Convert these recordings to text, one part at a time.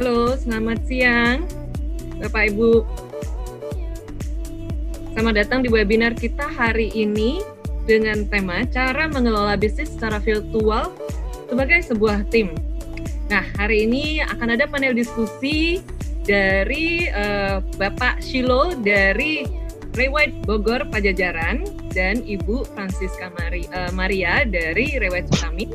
Halo, selamat siang Bapak Ibu. Selamat datang di webinar kita hari ini dengan tema cara mengelola bisnis secara virtual sebagai sebuah tim. Nah, hari ini akan ada panel diskusi dari uh, Bapak Shilo dari Rewet Bogor Pajajaran dan Ibu Francisca Mari, uh, Maria dari Rewet Sutami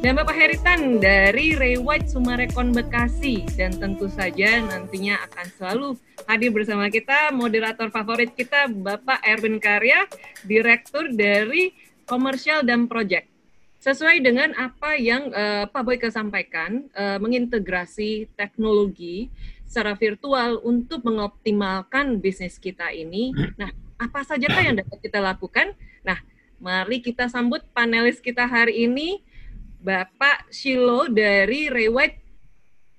dan Bapak Heritan dari Rewet Sumarekon Bekasi dan tentu saja nantinya akan selalu hadir bersama kita moderator favorit kita Bapak Erwin Karya Direktur dari Komersial dan Project. Sesuai dengan apa yang uh, Pak Boyke sampaikan, uh, mengintegrasi teknologi secara virtual untuk mengoptimalkan bisnis kita ini. Nah, apa saja yang dapat kita lakukan? Nah, mari kita sambut panelis kita hari ini, Bapak Shilo dari Rewet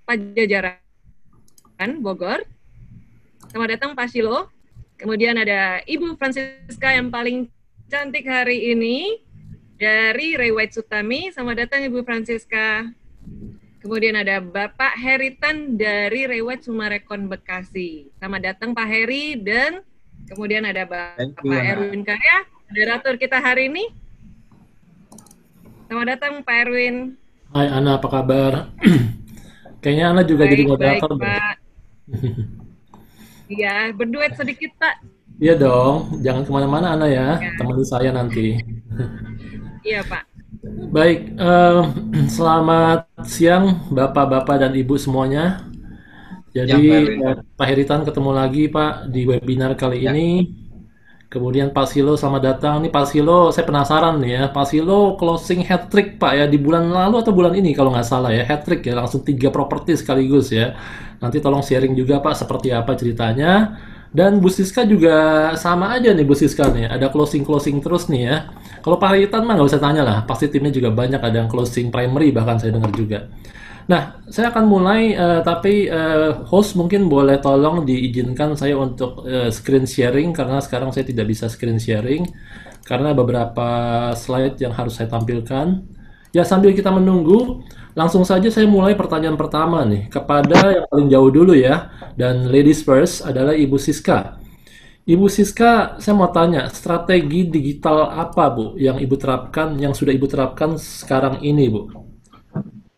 Pajajaran, Bogor. Selamat datang Pak Shilo. Kemudian ada Ibu Francisca yang paling cantik hari ini dari Rewet Sutami. Selamat datang Ibu Francisca. Kemudian ada Bapak Heritan dari Rewet Sumarekon Bekasi. Selamat datang Pak Heri dan kemudian ada Bapak Erwin Karya, moderator kita hari ini. Selamat datang Pak Erwin. Hai Ana, apa kabar? Kayaknya Ana juga baik, jadi moderator. Baik, Pak. Iya, berduet sedikit Pak. Iya dong, jangan ke mana-mana Ana ya, ya. teman saya nanti. Iya Pak. Baik, uh, selamat siang Bapak-Bapak dan Ibu semuanya. Jadi ya, Pak Heritan ketemu lagi Pak di webinar kali ya. ini. Kemudian Pak Silo selamat datang. Nih Pak Silo, saya penasaran nih ya. Pak Silo closing hat trick Pak ya di bulan lalu atau bulan ini kalau nggak salah ya. Hat trick ya, langsung tiga properti sekaligus ya. Nanti tolong sharing juga Pak seperti apa ceritanya. Dan Bu Siska juga sama aja nih Bu Siska nih, ada closing-closing terus nih ya. Kalau Pak Haritan mah nggak usah tanya lah, pasti timnya juga banyak ada yang closing primary bahkan saya dengar juga. Nah, saya akan mulai, uh, tapi uh, host mungkin boleh tolong diizinkan saya untuk uh, screen sharing karena sekarang saya tidak bisa screen sharing karena beberapa slide yang harus saya tampilkan. Ya sambil kita menunggu, langsung saja saya mulai pertanyaan pertama nih kepada yang paling jauh dulu ya. Dan ladies first adalah Ibu Siska. Ibu Siska, saya mau tanya, strategi digital apa Bu yang Ibu terapkan, yang sudah Ibu terapkan sekarang ini Bu?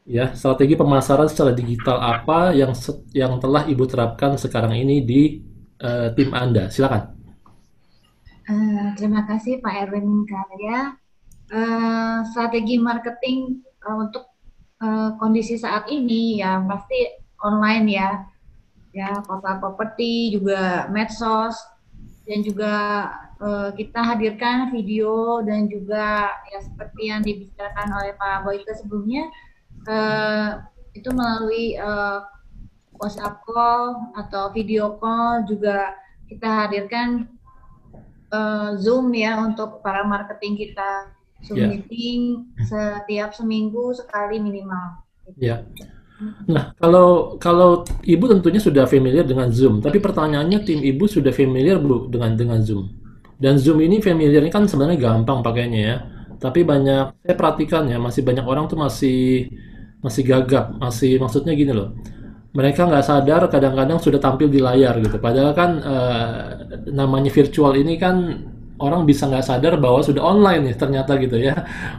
Ya, strategi pemasaran secara digital apa yang yang telah Ibu terapkan sekarang ini di uh, tim Anda? Silakan. Uh, terima kasih Pak Erwin Karya uh, strategi marketing uh, untuk uh, kondisi saat ini ya pasti online ya ya portal properti juga medsos dan juga uh, kita hadirkan video dan juga ya seperti yang dibicarakan oleh Pak Boyke sebelumnya uh, itu melalui uh, WhatsApp call atau video call juga kita hadirkan uh, Zoom ya untuk para marketing kita Zoom yeah. meeting setiap seminggu sekali minimal. Ya. Yeah. Nah, kalau kalau ibu tentunya sudah familiar dengan Zoom, tapi pertanyaannya tim ibu sudah familiar bu dengan dengan Zoom. Dan Zoom ini familiar ini kan sebenarnya gampang pakainya ya. Tapi banyak saya perhatikan ya masih banyak orang tuh masih masih gagap, masih maksudnya gini loh. Mereka nggak sadar kadang-kadang sudah tampil di layar gitu. Padahal kan uh, namanya virtual ini kan orang bisa nggak sadar bahwa sudah online nih ternyata gitu ya.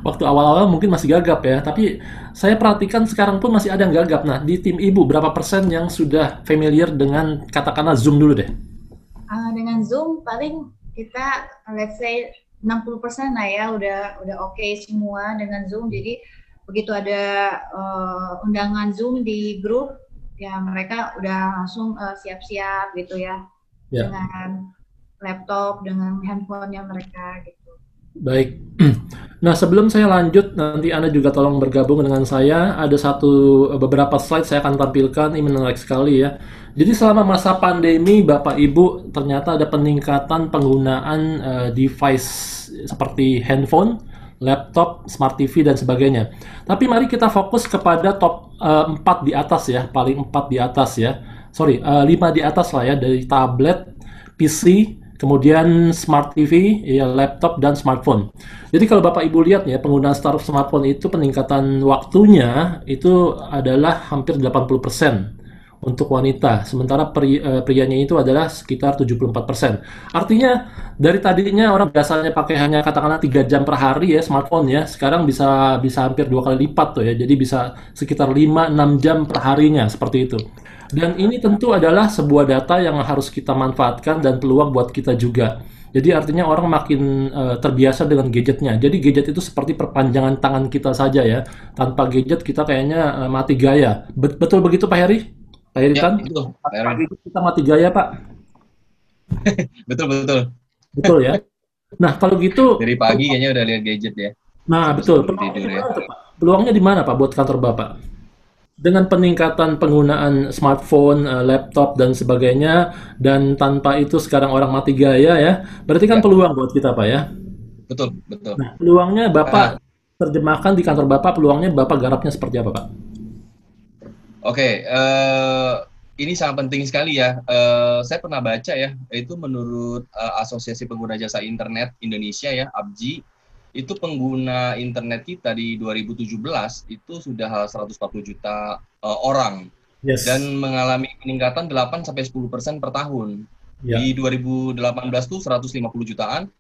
Waktu awal-awal mungkin masih gagap ya, tapi saya perhatikan sekarang pun masih ada yang gagap. Nah, di tim ibu berapa persen yang sudah familiar dengan katakanlah Zoom dulu deh? Uh, dengan Zoom paling kita let's say 60% lah ya udah udah oke okay semua dengan Zoom. Jadi begitu ada uh, undangan Zoom di grup ya mereka udah langsung eh, siap-siap uh, gitu ya. Yeah. Dengan laptop dengan handphonenya mereka gitu. Baik. Nah, sebelum saya lanjut, nanti Anda juga tolong bergabung dengan saya. Ada satu beberapa slide saya akan tampilkan, ini menarik sekali ya. Jadi selama masa pandemi, Bapak Ibu, ternyata ada peningkatan penggunaan uh, device seperti handphone, laptop, smart TV dan sebagainya. Tapi mari kita fokus kepada top uh, eh, 4 di atas ya, paling 4 di atas ya. Sorry, uh, eh, 5 di atas lah ya dari tablet, PC, kemudian smart TV, ya laptop dan smartphone. Jadi kalau Bapak Ibu lihat ya penggunaan startup smartphone itu peningkatan waktunya itu adalah hampir 80% untuk wanita, sementara pri, uh, prianya itu adalah sekitar 74%. Artinya dari tadinya orang biasanya pakai hanya katakanlah 3 jam per hari ya smartphone ya, sekarang bisa bisa hampir dua kali lipat tuh ya. Jadi bisa sekitar 5 6 jam per harinya seperti itu. Dan ini tentu adalah sebuah data yang harus kita manfaatkan dan peluang buat kita juga. Jadi artinya orang makin uh, terbiasa dengan gadgetnya. Jadi gadget itu seperti perpanjangan tangan kita saja ya. Tanpa gadget kita kayaknya uh, mati gaya. Betul begitu Pak Heri? Pak ya, kan? Tanpa gadget kita mati gaya Pak. betul betul. Betul ya. Nah kalau gitu. Dari pagi kayaknya udah lihat gadget ya. Nah betul. Peluangnya, ya. Peluangnya di mana Pak buat kantor Bapak? dengan peningkatan penggunaan smartphone, uh, laptop dan sebagainya dan tanpa itu sekarang orang mati gaya ya. Berarti kan ya. peluang buat kita Pak ya. Betul, betul. Nah, peluangnya Bapak uh, terjemahkan di kantor Bapak peluangnya Bapak garapnya seperti apa Pak? Oke, okay, uh, eh, ini sangat penting sekali ya. Uh, saya pernah baca ya, itu menurut uh, Asosiasi Pengguna Jasa Internet Indonesia ya, ABJI, itu pengguna internet kita di 2017 itu sudah 140 juta uh, orang yes. dan mengalami peningkatan 8 sampai 10 persen per tahun. Yeah. Di 2018 itu 150 jutaan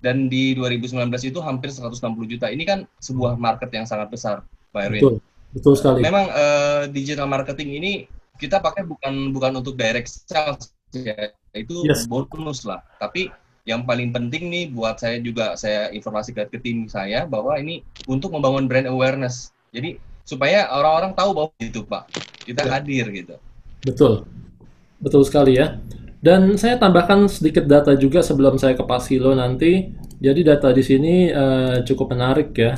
dan di 2019 itu hampir 160 juta. Ini kan sebuah market yang sangat besar, Pak Erwin. Betul, betul sekali. Memang uh, digital marketing ini kita pakai bukan bukan untuk direct sales ya, itu yes. bonus lah. Tapi yang paling penting nih buat saya juga saya informasikan ke tim saya bahwa ini untuk membangun brand awareness. Jadi supaya orang-orang tahu bahwa itu Pak, kita ya. hadir gitu. Betul. Betul sekali ya. Dan saya tambahkan sedikit data juga sebelum saya ke Pasilo nanti. Jadi data di sini uh, cukup menarik ya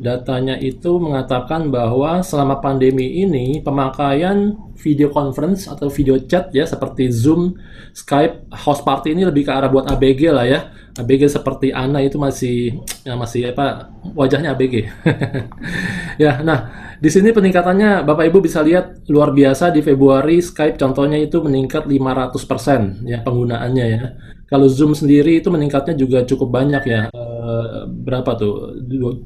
datanya itu mengatakan bahwa selama pandemi ini pemakaian video conference atau video chat ya seperti Zoom, Skype, house party ini lebih ke arah buat ABG lah ya. ABG seperti Ana itu masih ya masih apa wajahnya ABG. ya, nah di sini peningkatannya Bapak Ibu bisa lihat luar biasa di Februari Skype contohnya itu meningkat 500% ya penggunaannya ya. Kalau Zoom sendiri itu meningkatnya juga cukup banyak ya. E, berapa tuh?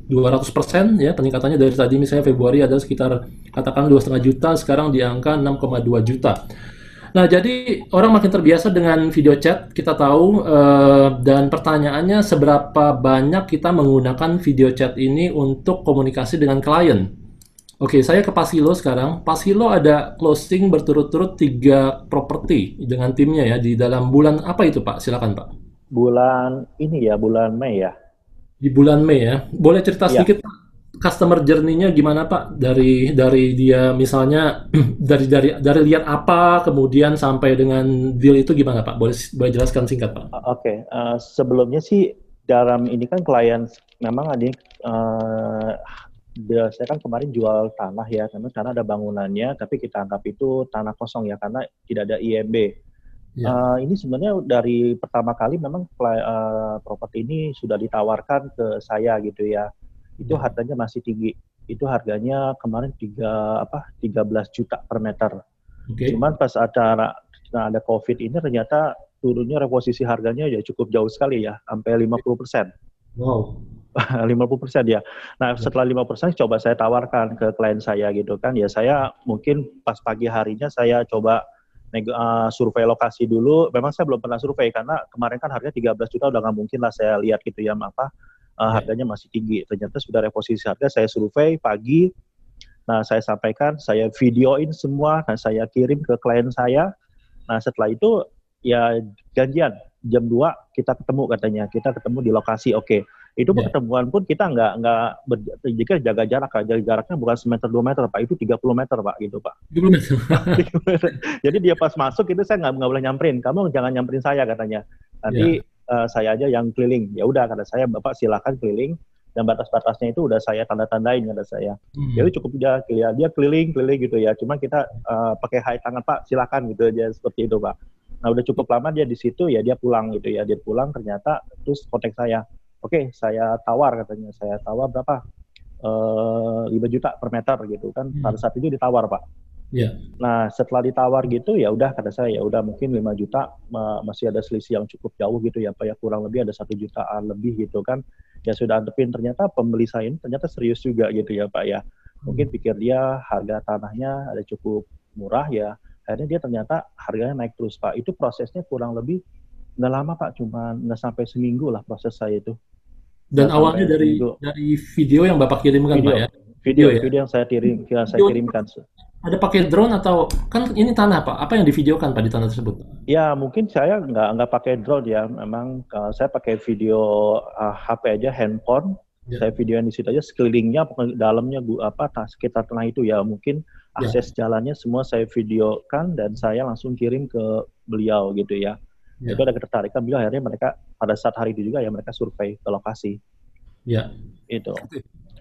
200 persen ya peningkatannya dari tadi misalnya Februari ada sekitar katakan dua setengah juta, sekarang di angka 6,2 juta. Nah, jadi orang makin terbiasa dengan video chat, kita tahu, e, dan pertanyaannya seberapa banyak kita menggunakan video chat ini untuk komunikasi dengan klien. Oke, saya ke Pasilo sekarang. Pasilo ada closing berturut-turut tiga properti dengan timnya ya di dalam bulan apa itu Pak? Silakan Pak. Bulan ini ya, bulan Mei ya. Di bulan Mei ya. Boleh cerita ya. sedikit Pak? Customer journey-nya gimana Pak? Dari dari dia misalnya dari dari dari lihat apa kemudian sampai dengan deal itu gimana Pak? Boleh boleh jelaskan singkat Pak? Oke, okay. uh, sebelumnya sih dalam ini kan klien memang ada uh, saya kan kemarin jual tanah ya, karena karena ada bangunannya, tapi kita anggap itu tanah kosong ya, karena tidak ada IMB. Ya. Uh, ini sebenarnya dari pertama kali memang uh, properti ini sudah ditawarkan ke saya gitu ya. Itu ya. harganya masih tinggi. Itu harganya kemarin tiga apa 13 juta per meter. Okay. Cuman pas ada nah ada COVID ini ternyata turunnya reposisi harganya ya cukup jauh sekali ya, sampai 50 persen. Wow. 50% ya. Nah, setelah 50% coba saya tawarkan ke klien saya gitu kan. Ya saya mungkin pas pagi harinya saya coba uh, survei lokasi dulu. Memang saya belum pernah survei karena kemarin kan harganya 13 juta udah nggak mungkin lah saya lihat gitu ya apa uh, harganya masih tinggi. Ternyata sudah reposisi harga saya survei pagi. Nah, saya sampaikan, saya videoin semua, dan saya kirim ke klien saya. Nah, setelah itu ya janjian jam 2 kita ketemu katanya. Kita ketemu di lokasi. Oke. Okay itu yeah. pertemuan pun kita nggak nggak jika jaga jarak jaga jaraknya bukan semeter dua meter pak. Itu 30 meter pak gitu pak. 30 meter. Jadi dia pas masuk itu saya nggak nggak boleh nyamperin. Kamu jangan nyamperin saya katanya. Nanti yeah. uh, saya aja yang keliling. Ya udah kata saya bapak silakan keliling. Dan batas-batasnya itu udah saya tanda-tandain kata saya. Hmm. jadi cukup dia ya, dia keliling keliling gitu ya. Cuma kita uh, pakai hai tangan pak silakan gitu aja seperti itu pak. Nah udah cukup lama dia di situ ya dia pulang gitu ya. Dia pulang ternyata terus kontak saya oke okay, saya tawar katanya. Saya tawar berapa? Eh, 5 juta per meter gitu kan. Hmm. pada saat itu ditawar pak. Yeah. Nah setelah ditawar gitu ya udah kata saya ya udah mungkin 5 juta masih ada selisih yang cukup jauh gitu ya pak ya. Kurang lebih ada satu jutaan lebih gitu kan. Ya sudah antepin. Ternyata pembeli saya ini ternyata serius juga gitu ya pak ya. Mungkin hmm. pikir dia harga tanahnya ada cukup murah ya. Akhirnya dia ternyata harganya naik terus Pak. Itu prosesnya kurang lebih nggak lama Pak, cuma nggak sampai seminggu lah proses saya itu. Dan nggak awalnya dari seminggu. dari video yang Bapak kirimkan video, Pak ya? Video, video, ya? video yang saya kirim, yang saya kirimkan. Ada pakai drone atau kan ini tanah Pak? Apa yang divideokan Pak di tanah tersebut? Ya mungkin saya nggak nggak pakai drone ya. Memang uh, saya pakai video uh, HP aja handphone. Ya. Saya videoin di situ aja sekelilingnya, dalamnya gua apa sekitar tanah itu ya mungkin ya. akses ya. jalannya semua saya videokan dan saya langsung kirim ke beliau gitu ya. Ya. Itu ada ketertarikan beliau akhirnya mereka pada saat hari itu juga ya mereka survei ke lokasi. Ya. Itu.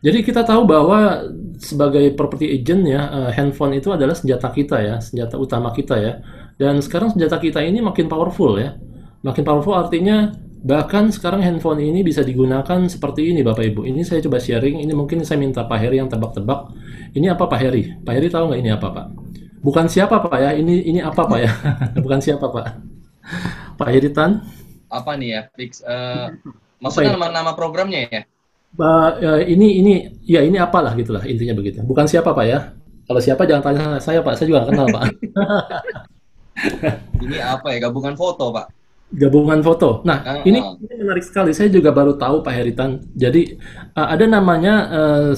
Jadi kita tahu bahwa sebagai property agent ya, uh, handphone itu adalah senjata kita ya, senjata utama kita ya. Dan sekarang senjata kita ini makin powerful ya. Makin powerful artinya bahkan sekarang handphone ini bisa digunakan seperti ini Bapak Ibu. Ini saya coba sharing, ini mungkin saya minta Pak Heri yang tebak-tebak. Ini apa Pak Heri? Pak Heri tahu nggak ini apa Pak? Bukan siapa Pak ya, ini ini apa Pak ya? Bukan siapa Pak? Pak Heri Tan? Apa nih ya? Fix, uh, maksudnya nama-nama programnya ya? uh, ini ini ya ini apalah gitulah intinya begitu. Bukan siapa pak ya. Kalau siapa jangan tanya saya pak, saya juga kenal pak. ini apa ya gabungan foto pak? Gabungan foto. Nah uh, ini, ini menarik sekali. Saya juga baru tahu pak Heritan. Jadi uh, ada namanya uh,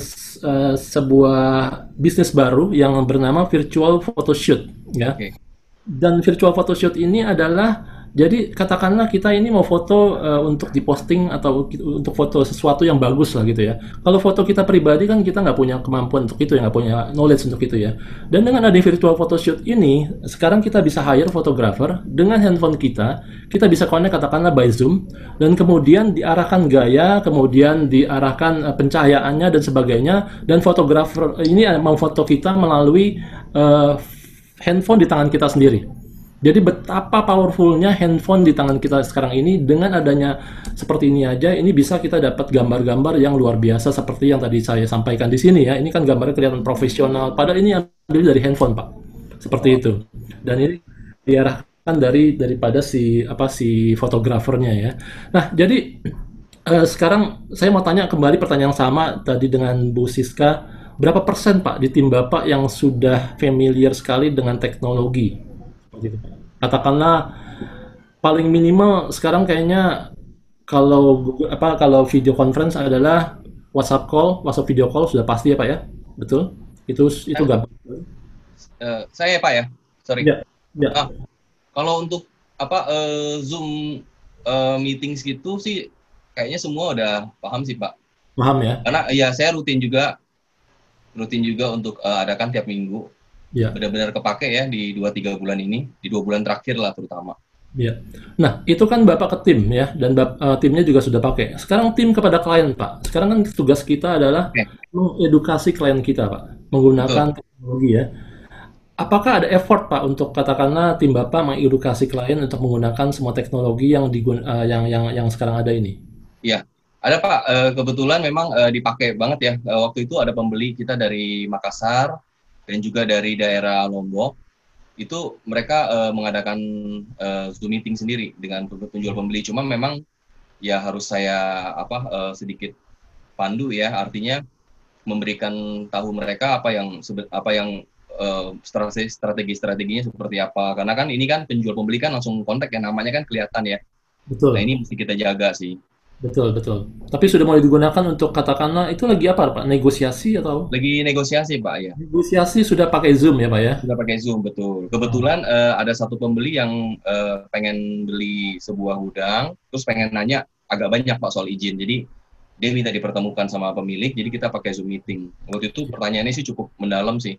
uh, sebuah bisnis baru yang bernama virtual photoshoot ya. Okay. Dan virtual photoshoot ini adalah jadi katakanlah kita ini mau foto uh, untuk diposting atau untuk foto sesuatu yang bagus lah gitu ya. Kalau foto kita pribadi kan kita nggak punya kemampuan untuk itu ya, nggak punya knowledge untuk itu ya. Dan dengan ada virtual photoshoot ini, sekarang kita bisa hire fotografer dengan handphone kita, kita bisa connect katakanlah by Zoom, dan kemudian diarahkan gaya, kemudian diarahkan uh, pencahayaannya dan sebagainya, dan fotografer ini mau foto kita melalui uh, handphone di tangan kita sendiri. Jadi betapa powerfulnya handphone di tangan kita sekarang ini dengan adanya seperti ini aja, ini bisa kita dapat gambar-gambar yang luar biasa seperti yang tadi saya sampaikan di sini ya. Ini kan gambarnya kelihatan profesional, padahal ini ambil dari handphone pak, seperti itu. Dan ini diarahkan dari daripada si apa si fotografernya ya. Nah jadi eh, sekarang saya mau tanya kembali pertanyaan sama tadi dengan Bu Siska, berapa persen pak di tim bapak yang sudah familiar sekali dengan teknologi? Gitu. Katakanlah paling minimal sekarang kayaknya kalau Google, apa kalau video conference adalah WhatsApp call, WhatsApp video call sudah pasti ya Pak ya, betul? Itu itu nggak? Uh, saya Pak ya, sorry. Ya, ya. Ah, kalau untuk apa uh, Zoom uh, meetings gitu sih kayaknya semua udah paham sih Pak. Paham ya? Karena ya saya rutin juga rutin juga untuk uh, adakan tiap minggu ya. benar-benar kepake ya di dua tiga bulan ini, di dua bulan terakhir lah terutama. Ya. Nah, itu kan Bapak ke tim ya, dan bap, uh, timnya juga sudah pakai. Sekarang tim kepada klien, Pak. Sekarang kan tugas kita adalah okay. mengedukasi klien kita, Pak, menggunakan Betul. teknologi ya. Apakah ada effort, Pak, untuk katakanlah tim Bapak mengedukasi klien untuk menggunakan semua teknologi yang digun uh, yang yang yang sekarang ada ini? Iya, ada Pak. Uh, kebetulan memang uh, dipakai banget ya. Uh, waktu itu ada pembeli kita dari Makassar, dan juga dari daerah Lombok itu mereka uh, mengadakan uh, Zoom meeting sendiri dengan penjual pembeli. Cuma memang ya harus saya apa uh, sedikit pandu ya, artinya memberikan tahu mereka apa yang apa yang uh, strategi strategi strateginya seperti apa. Karena kan ini kan penjual pembeli kan langsung kontak ya namanya kan kelihatan ya. Betul. Nah ini mesti kita jaga sih. Betul, betul. Tapi sudah mulai digunakan untuk katakanlah itu lagi apa Pak? Negosiasi atau? Lagi negosiasi Pak ya. Negosiasi sudah pakai Zoom ya Pak ya? Sudah pakai Zoom betul. Kebetulan oh. uh, ada satu pembeli yang uh, pengen beli sebuah gudang, terus pengen nanya agak banyak Pak soal izin. Jadi dia minta dipertemukan sama pemilik, jadi kita pakai Zoom meeting. Waktu itu pertanyaannya sih cukup mendalam sih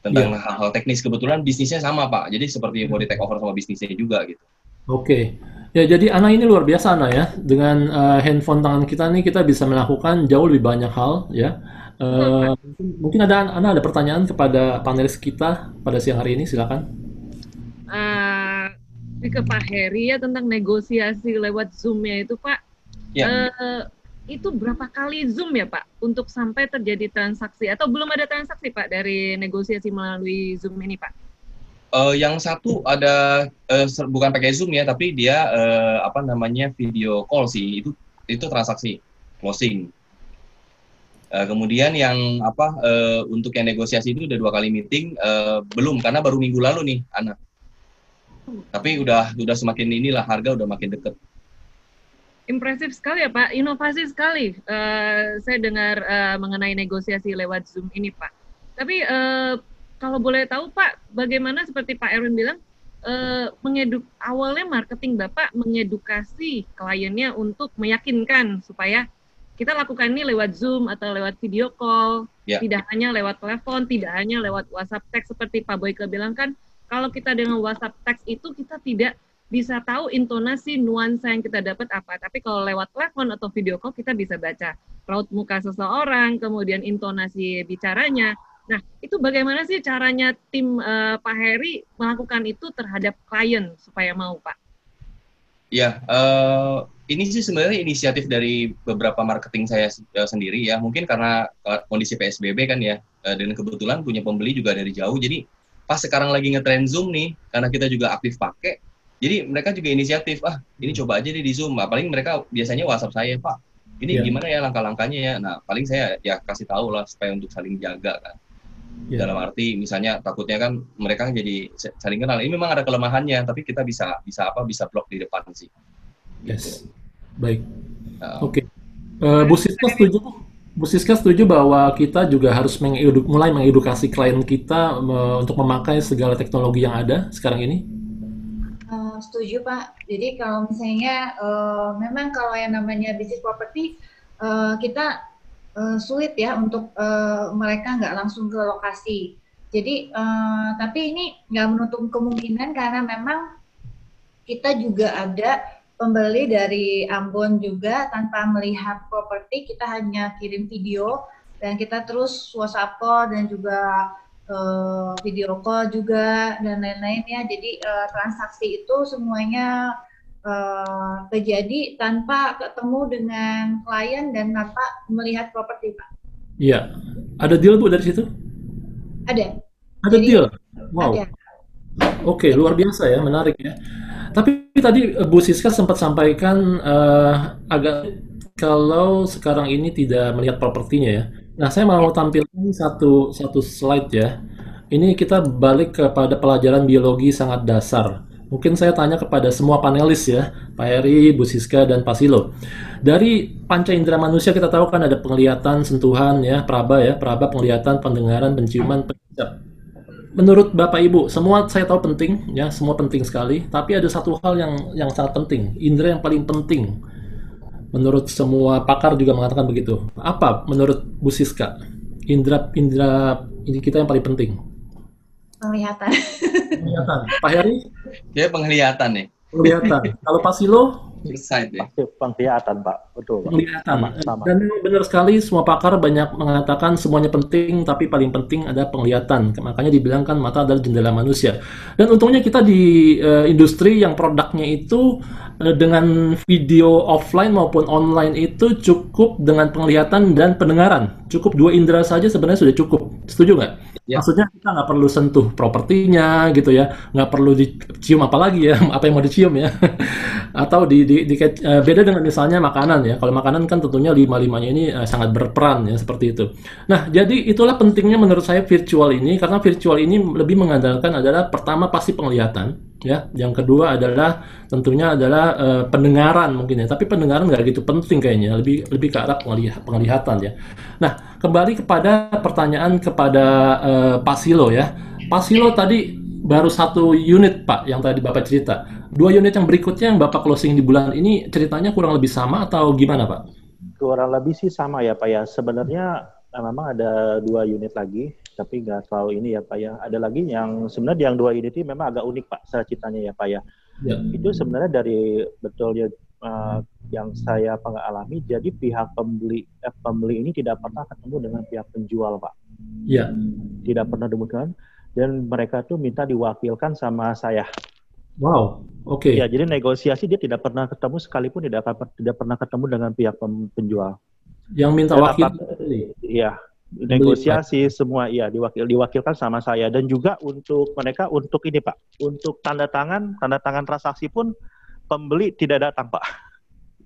tentang iya. hal-hal ya. teknis. Kebetulan bisnisnya sama Pak, jadi seperti mau di take over sama bisnisnya juga gitu. Oke. Okay. Ya, jadi Ana ini luar biasa Ana ya. Dengan uh, handphone tangan kita nih kita bisa melakukan jauh lebih banyak hal ya. Uh, mungkin ada Ana ada pertanyaan kepada panelis kita pada siang hari ini, silakan. Uh, ke Pak Heri ya tentang negosiasi lewat Zoom-nya itu Pak. Ya. Uh, itu berapa kali Zoom ya Pak untuk sampai terjadi transaksi atau belum ada transaksi Pak dari negosiasi melalui Zoom ini Pak? Uh, yang satu ada uh, bukan pakai Zoom ya, tapi dia uh, apa namanya video call sih. Itu itu transaksi closing. Uh, kemudian yang apa uh, untuk yang negosiasi itu udah dua kali meeting uh, belum karena baru minggu lalu nih anak. Tapi udah udah semakin inilah harga udah makin deket. Impresif sekali ya Pak, inovasi sekali. Uh, saya dengar uh, mengenai negosiasi lewat Zoom ini Pak. Tapi uh, kalau boleh tahu Pak, bagaimana seperti Pak Erwin bilang, uh, mengeduk awalnya marketing Bapak mengedukasi kliennya untuk meyakinkan supaya kita lakukan ini lewat Zoom atau lewat video call, yeah. tidak hanya lewat telepon, tidak hanya lewat WhatsApp teks seperti Pak Boyke bilang kan, kalau kita dengan WhatsApp teks itu kita tidak bisa tahu intonasi nuansa yang kita dapat apa. Tapi kalau lewat telepon atau video call kita bisa baca raut muka seseorang, kemudian intonasi bicaranya. Nah, itu bagaimana sih caranya tim uh, Pak Heri melakukan itu terhadap klien supaya mau, Pak? Ya, uh, ini sih sebenarnya inisiatif dari beberapa marketing saya uh, sendiri ya. Mungkin karena uh, kondisi PSBB kan ya, uh, dan kebetulan punya pembeli juga dari jauh. Jadi pas sekarang lagi ngetrend Zoom nih, karena kita juga aktif pakai, jadi mereka juga inisiatif, ah ini coba aja deh di Zoom. Paling mereka biasanya WhatsApp saya, Pak, ini yeah. gimana ya langkah-langkahnya ya. Nah paling saya ya kasih tahu lah supaya untuk saling jaga kan yeah. dalam arti misalnya takutnya kan mereka jadi saling kenal. Ini memang ada kelemahannya tapi kita bisa bisa apa bisa blok di depan sih. Yes. Baik. Uh, oke. Okay. uh, Bu Siska setuju Bu Siska setuju bahwa kita juga harus mengeduk, mulai mengedukasi klien kita uh, untuk memakai segala teknologi yang ada sekarang ini? Uh, setuju Pak. Jadi kalau misalnya uh, memang kalau yang namanya bisnis properti uh, kita uh, sulit ya untuk uh, mereka nggak langsung ke lokasi. Jadi uh, tapi ini nggak menutup kemungkinan karena memang kita juga ada pembeli dari Ambon juga tanpa melihat properti kita hanya kirim video dan kita terus WhatsApp call dan juga uh, video call juga dan lain-lain ya. Jadi uh, transaksi itu semuanya uh, terjadi tanpa ketemu dengan klien dan tanpa melihat properti, Pak. Iya. Ada deal Bu dari situ? Ada. Ada Jadi, deal. Wow. Ada. Oke, luar biasa ya, menarik ya. Tapi tadi eh, Bu Siska sempat sampaikan uh, agak kalau sekarang ini tidak melihat propertinya ya. Nah, saya mau tampilkan satu satu slide ya. Ini kita balik kepada pelajaran biologi sangat dasar. Mungkin saya tanya kepada semua panelis ya, Pak Heri, Bu Siska, dan Pak Silo. Dari panca indera manusia kita tahu kan ada penglihatan, sentuhan ya, praba ya, praba penglihatan, pendengaran, penciuman, pencap. Menurut Bapak Ibu, semua saya tahu penting ya, semua penting sekali. Tapi ada satu hal yang yang sangat penting, indera yang paling penting. Menurut semua pakar juga mengatakan begitu. Apa menurut Bu Siska? Indra indra kita yang paling penting penglihatan. Penglihatan. Pak Heri? Dia penglihatan nih. Penglihatan. Kalau Pak Silo? Insight ya. penglihatan Pak, betul. Pak. Penglihatan. Sama, sama. Dan benar sekali semua pakar banyak mengatakan semuanya penting, tapi paling penting ada penglihatan. Makanya dibilangkan mata adalah jendela manusia. Dan untungnya kita di uh, industri yang produknya itu uh, dengan video offline maupun online itu cukup dengan penglihatan dan pendengaran. Cukup dua indera saja sebenarnya sudah cukup. Setuju nggak? Ya. Maksudnya kita nggak perlu sentuh propertinya gitu ya, nggak perlu dicium apa lagi ya, apa yang mau dicium ya, atau di, di, di uh, beda dengan misalnya makanan ya. Kalau makanan kan tentunya lima limanya ini uh, sangat berperan ya seperti itu. Nah jadi itulah pentingnya menurut saya virtual ini karena virtual ini lebih mengandalkan adalah pertama pasti penglihatan ya yang kedua adalah tentunya adalah uh, pendengaran mungkin ya. Tapi pendengaran nggak gitu penting kayaknya. Lebih lebih ke arah penglihatan ya. Nah kembali kepada pertanyaan kepada uh, Pak Silo ya. Pak Silo tadi baru satu unit Pak yang tadi Bapak cerita. Dua unit yang berikutnya yang Bapak closing di bulan ini ceritanya kurang lebih sama atau gimana Pak? Kurang lebih sih sama ya Pak ya. Sebenarnya memang ada dua unit lagi tapi nggak terlalu ini ya Pak ya. Ada lagi yang sebenarnya yang dua ini memang agak unik Pak secara ceritanya ya Pak ya. ya. Itu sebenarnya dari betul ya uh, yang saya alami jadi pihak pembeli eh, pembeli ini tidak pernah ketemu dengan pihak penjual Pak. Iya. Tidak pernah demikian dan mereka tuh minta diwakilkan sama saya. Wow, oke. Okay. Ya, jadi negosiasi dia tidak pernah ketemu sekalipun tidak tidak pernah ketemu dengan pihak penjual. Yang minta wakil. Iya, negosiasi semua iya diwakil diwakilkan sama saya dan juga untuk mereka untuk ini Pak untuk tanda tangan tanda tangan transaksi pun pembeli tidak datang Pak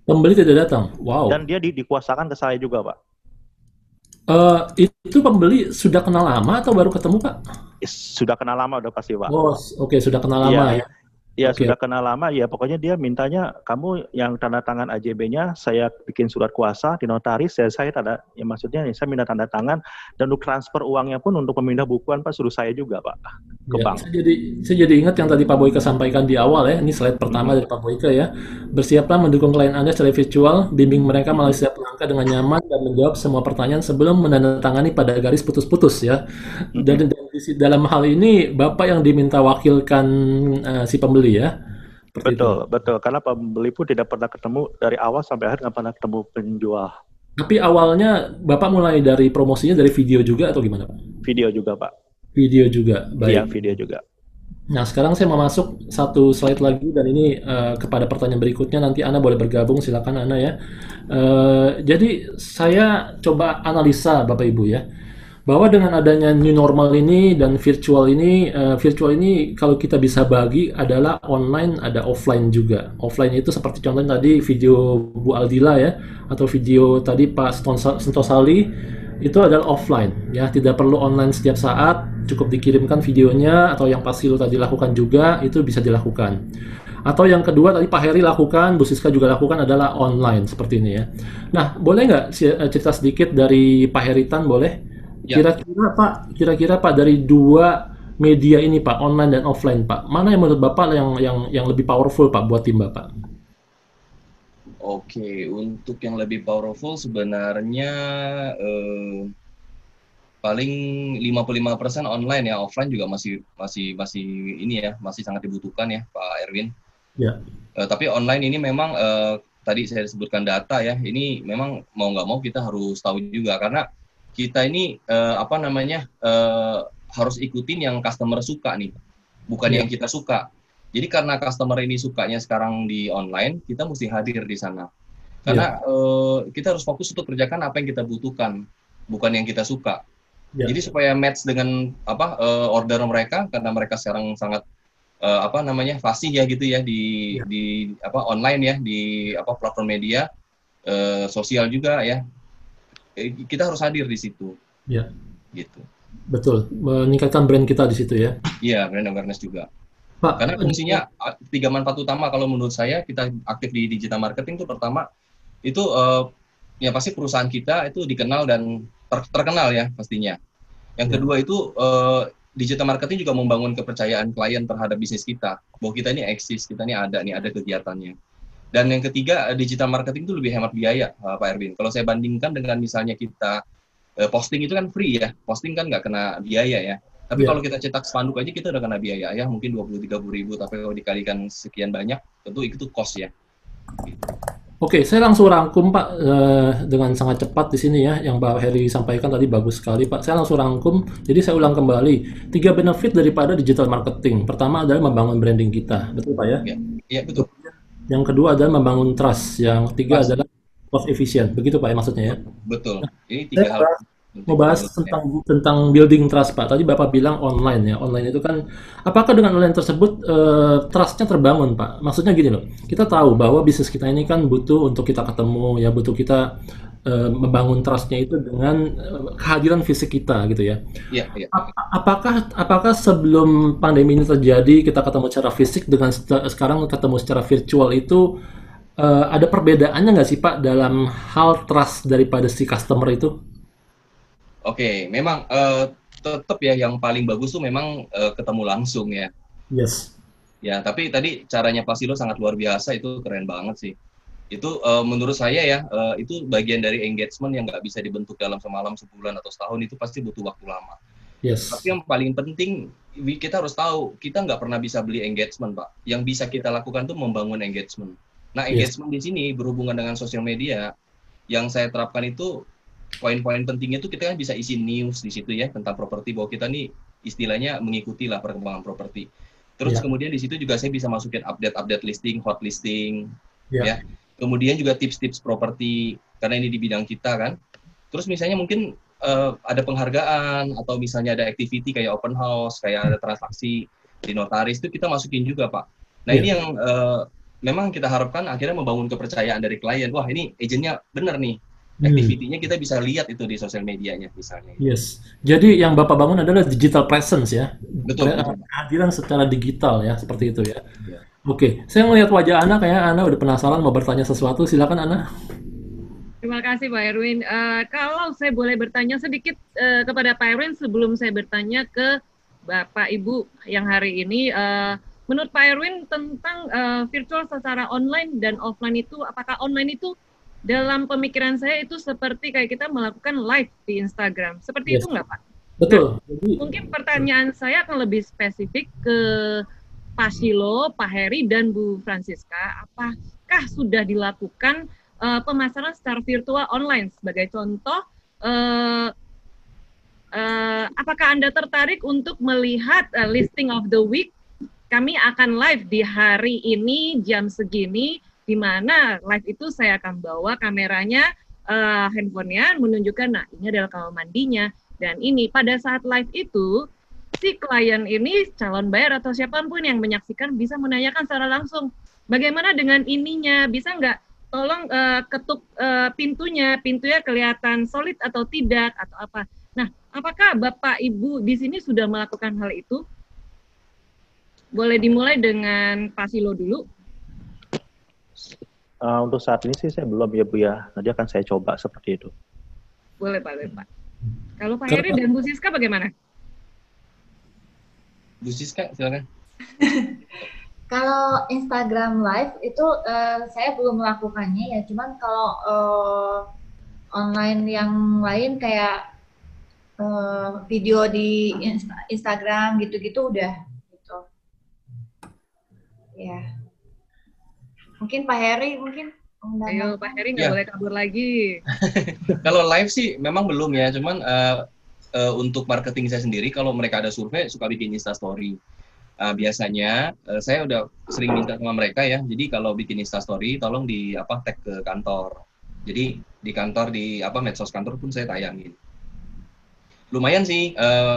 pembeli tidak datang wow dan dia di, dikuasakan ke saya juga Pak Uh, itu pembeli sudah kenal lama atau baru ketemu Pak? Sudah kenal lama udah pasti Pak. Oh, oke okay, sudah kenal lama iya. ya. Ya okay. sudah kenal lama ya pokoknya dia mintanya kamu yang tanda tangan AJB-nya saya bikin surat kuasa di notaris ya saya tanda ya maksudnya saya minta tanda tangan dan untuk transfer uangnya pun untuk memindah bukuan Pak suruh saya juga Pak ke ya, bank. Saya jadi saya jadi ingat yang tadi Pak Boyka sampaikan di awal ya ini slide pertama hmm. dari Pak Boyka ya bersiaplah mendukung klien Anda secara virtual bimbing mereka melalui setiap langkah dengan nyaman dan menjawab semua pertanyaan sebelum menandatangani pada garis putus-putus ya dan, dan dalam hal ini Bapak yang diminta wakilkan uh, si pembeli pembeli ya. betul, itu. betul. Karena pembeli pun tidak pernah ketemu dari awal sampai akhir nggak pernah ketemu penjual. Tapi awalnya Bapak mulai dari promosinya dari video juga atau gimana Pak? Video juga Pak. Video juga, baik. Iya, video juga. Nah, sekarang saya mau masuk satu slide lagi dan ini uh, kepada pertanyaan berikutnya nanti Ana boleh bergabung silakan Ana ya. Uh, jadi saya coba analisa Bapak Ibu ya bahwa dengan adanya new normal ini dan virtual ini uh, virtual ini kalau kita bisa bagi adalah online ada offline juga offline itu seperti contohnya tadi video Bu Aldila ya atau video tadi Pak Sentosali itu adalah offline ya tidak perlu online setiap saat cukup dikirimkan videonya atau yang pasti lo tadi lakukan juga itu bisa dilakukan atau yang kedua tadi Pak Heri lakukan, Bu Siska juga lakukan adalah online seperti ini ya. Nah, boleh nggak eh, cerita sedikit dari Pak Heritan boleh? Ya. Kira-kira Pak, kira-kira Pak dari dua media ini Pak, online dan offline Pak, mana yang menurut Bapak yang yang yang lebih powerful Pak buat tim Bapak? Oke, untuk yang lebih powerful sebenarnya eh, paling 55% online ya, offline juga masih masih masih ini ya, masih sangat dibutuhkan ya Pak Erwin. Ya. Eh, tapi online ini memang eh, tadi saya sebutkan data ya, ini memang mau nggak mau kita harus tahu juga karena kita ini uh, apa namanya uh, harus ikutin yang customer suka nih, bukan yeah. yang kita suka. Jadi karena customer ini sukanya sekarang di online, kita mesti hadir di sana. Karena yeah. uh, kita harus fokus untuk kerjakan apa yang kita butuhkan, bukan yang kita suka. Yeah. Jadi supaya match dengan apa uh, order mereka, karena mereka sekarang sangat uh, apa namanya fasih ya gitu ya di yeah. di apa online ya di apa platform media uh, sosial juga ya kita harus hadir di situ. Ya. Gitu. Betul, meningkatkan brand kita di situ ya. Iya, brand awareness juga. Pak, Karena fungsinya tiga manfaat utama kalau menurut saya kita aktif di digital marketing itu pertama itu uh, ya pasti perusahaan kita itu dikenal dan ter terkenal ya pastinya. Yang ya. kedua itu uh, digital marketing juga membangun kepercayaan klien terhadap bisnis kita bahwa kita ini eksis, kita ini ada nih ada kegiatannya. Dan yang ketiga, eh, digital marketing itu lebih hemat biaya, uh, Pak Erwin. Kalau saya bandingkan dengan misalnya kita uh, posting itu kan free ya, posting kan nggak kena biaya ya. Tapi yeah. kalau kita cetak spanduk aja kita udah kena biaya ya, mungkin 20-30 ribu, tapi kalau dikalikan sekian banyak, tentu itu cost ya. Oke, saya langsung rangkum Pak uh, dengan sangat cepat di sini ya, yang Pak Heri sampaikan tadi bagus sekali Pak. Saya langsung rangkum, jadi saya ulang kembali. Tiga benefit daripada digital marketing. Pertama adalah membangun branding kita, betul Pak ya? Iya, ya, betul. Yang kedua adalah membangun trust. Yang ketiga trust. adalah cost efficient. Begitu Pak ya maksudnya ya? Betul. Ini tiga hal. Mau bahas tentang tentang building trust Pak. Tadi Bapak bilang online ya. Online itu kan apakah dengan online tersebut uh, trustnya terbangun Pak? Maksudnya gini loh. Kita tahu bahwa bisnis kita ini kan butuh untuk kita ketemu ya butuh kita uh, membangun trustnya itu dengan uh, kehadiran fisik kita gitu ya. Iya, iya. Apakah apakah sebelum pandemi ini terjadi kita ketemu secara fisik dengan sekarang ketemu secara virtual itu uh, ada perbedaannya nggak sih Pak dalam hal trust daripada si customer itu? Oke, memang uh, tetap ya yang paling bagus tuh memang uh, ketemu langsung ya. Yes. Ya, tapi tadi caranya Pasilo sangat luar biasa itu keren banget sih itu uh, menurut saya ya uh, itu bagian dari engagement yang nggak bisa dibentuk dalam semalam sebulan atau setahun itu pasti butuh waktu lama. Yes. Tapi yang paling penting kita harus tahu kita nggak pernah bisa beli engagement pak. Yang bisa kita lakukan itu membangun engagement. Nah engagement yes. di sini berhubungan dengan sosial media yang saya terapkan itu poin-poin pentingnya itu kita kan bisa isi news di situ ya tentang properti bahwa kita nih istilahnya mengikuti lah perkembangan properti. Terus yeah. kemudian di situ juga saya bisa masukin update-update listing, hot listing, yeah. ya kemudian juga tips-tips properti karena ini di bidang kita kan. Terus misalnya mungkin uh, ada penghargaan atau misalnya ada activity kayak open house, kayak ada transaksi di notaris itu kita masukin juga pak. Nah yeah. ini yang uh, memang kita harapkan akhirnya membangun kepercayaan dari klien. Wah ini agentnya benar nih. hmm. activity-nya kita bisa lihat itu di sosial medianya misalnya. Yes. Jadi yang Bapak bangun adalah digital presence ya. Betul. Kehadiran secara digital ya, seperti itu ya. ya. Oke, saya melihat wajah Ana kayak Ana udah penasaran mau bertanya sesuatu. Silakan Ana. Terima kasih Pak Erwin. Uh, kalau saya boleh bertanya sedikit uh, kepada Pak Erwin sebelum saya bertanya ke Bapak Ibu yang hari ini, uh, menurut Pak Erwin tentang uh, virtual secara online dan offline itu, apakah online itu dalam pemikiran saya itu seperti kayak kita melakukan live di Instagram, seperti yes. itu nggak Pak? Betul. Nah, Jadi, mungkin pertanyaan saya akan lebih spesifik ke Pak Silo, Pak Heri, dan Bu Francisca. Apakah sudah dilakukan uh, pemasaran secara virtual online? Sebagai contoh, uh, uh, apakah Anda tertarik untuk melihat uh, listing of the week kami akan live di hari ini jam segini di mana live itu saya akan bawa kameranya uh, handphonenya menunjukkan nah ini adalah kamar mandinya dan ini pada saat live itu si klien ini calon bayar atau siapa pun yang menyaksikan bisa menanyakan secara langsung bagaimana dengan ininya bisa nggak tolong uh, ketuk uh, pintunya pintunya kelihatan solid atau tidak atau apa nah apakah bapak ibu di sini sudah melakukan hal itu boleh dimulai dengan Pak Silo dulu. Uh, untuk saat ini sih saya belum ya Bu ya. Nanti akan saya coba seperti itu. Boleh Pak, boleh Pak. Kalau Pak Heri dan Bu Siska bagaimana? Bu Siska silakan. kalau Instagram Live itu uh, saya belum melakukannya ya, cuman kalau uh, online yang lain kayak uh, video di Insta Instagram gitu-gitu udah Ya. Mungkin Pak Heri mungkin Ayo Pak Heri nggak ya. boleh kabur lagi. kalau live sih memang belum ya, cuman uh, uh, untuk marketing saya sendiri kalau mereka ada survei suka bikin Insta story. Uh, biasanya uh, saya udah sering minta sama mereka ya. Jadi kalau bikin Insta story tolong di apa tag ke kantor. Jadi di kantor di apa medsos kantor pun saya tayangin. Lumayan sih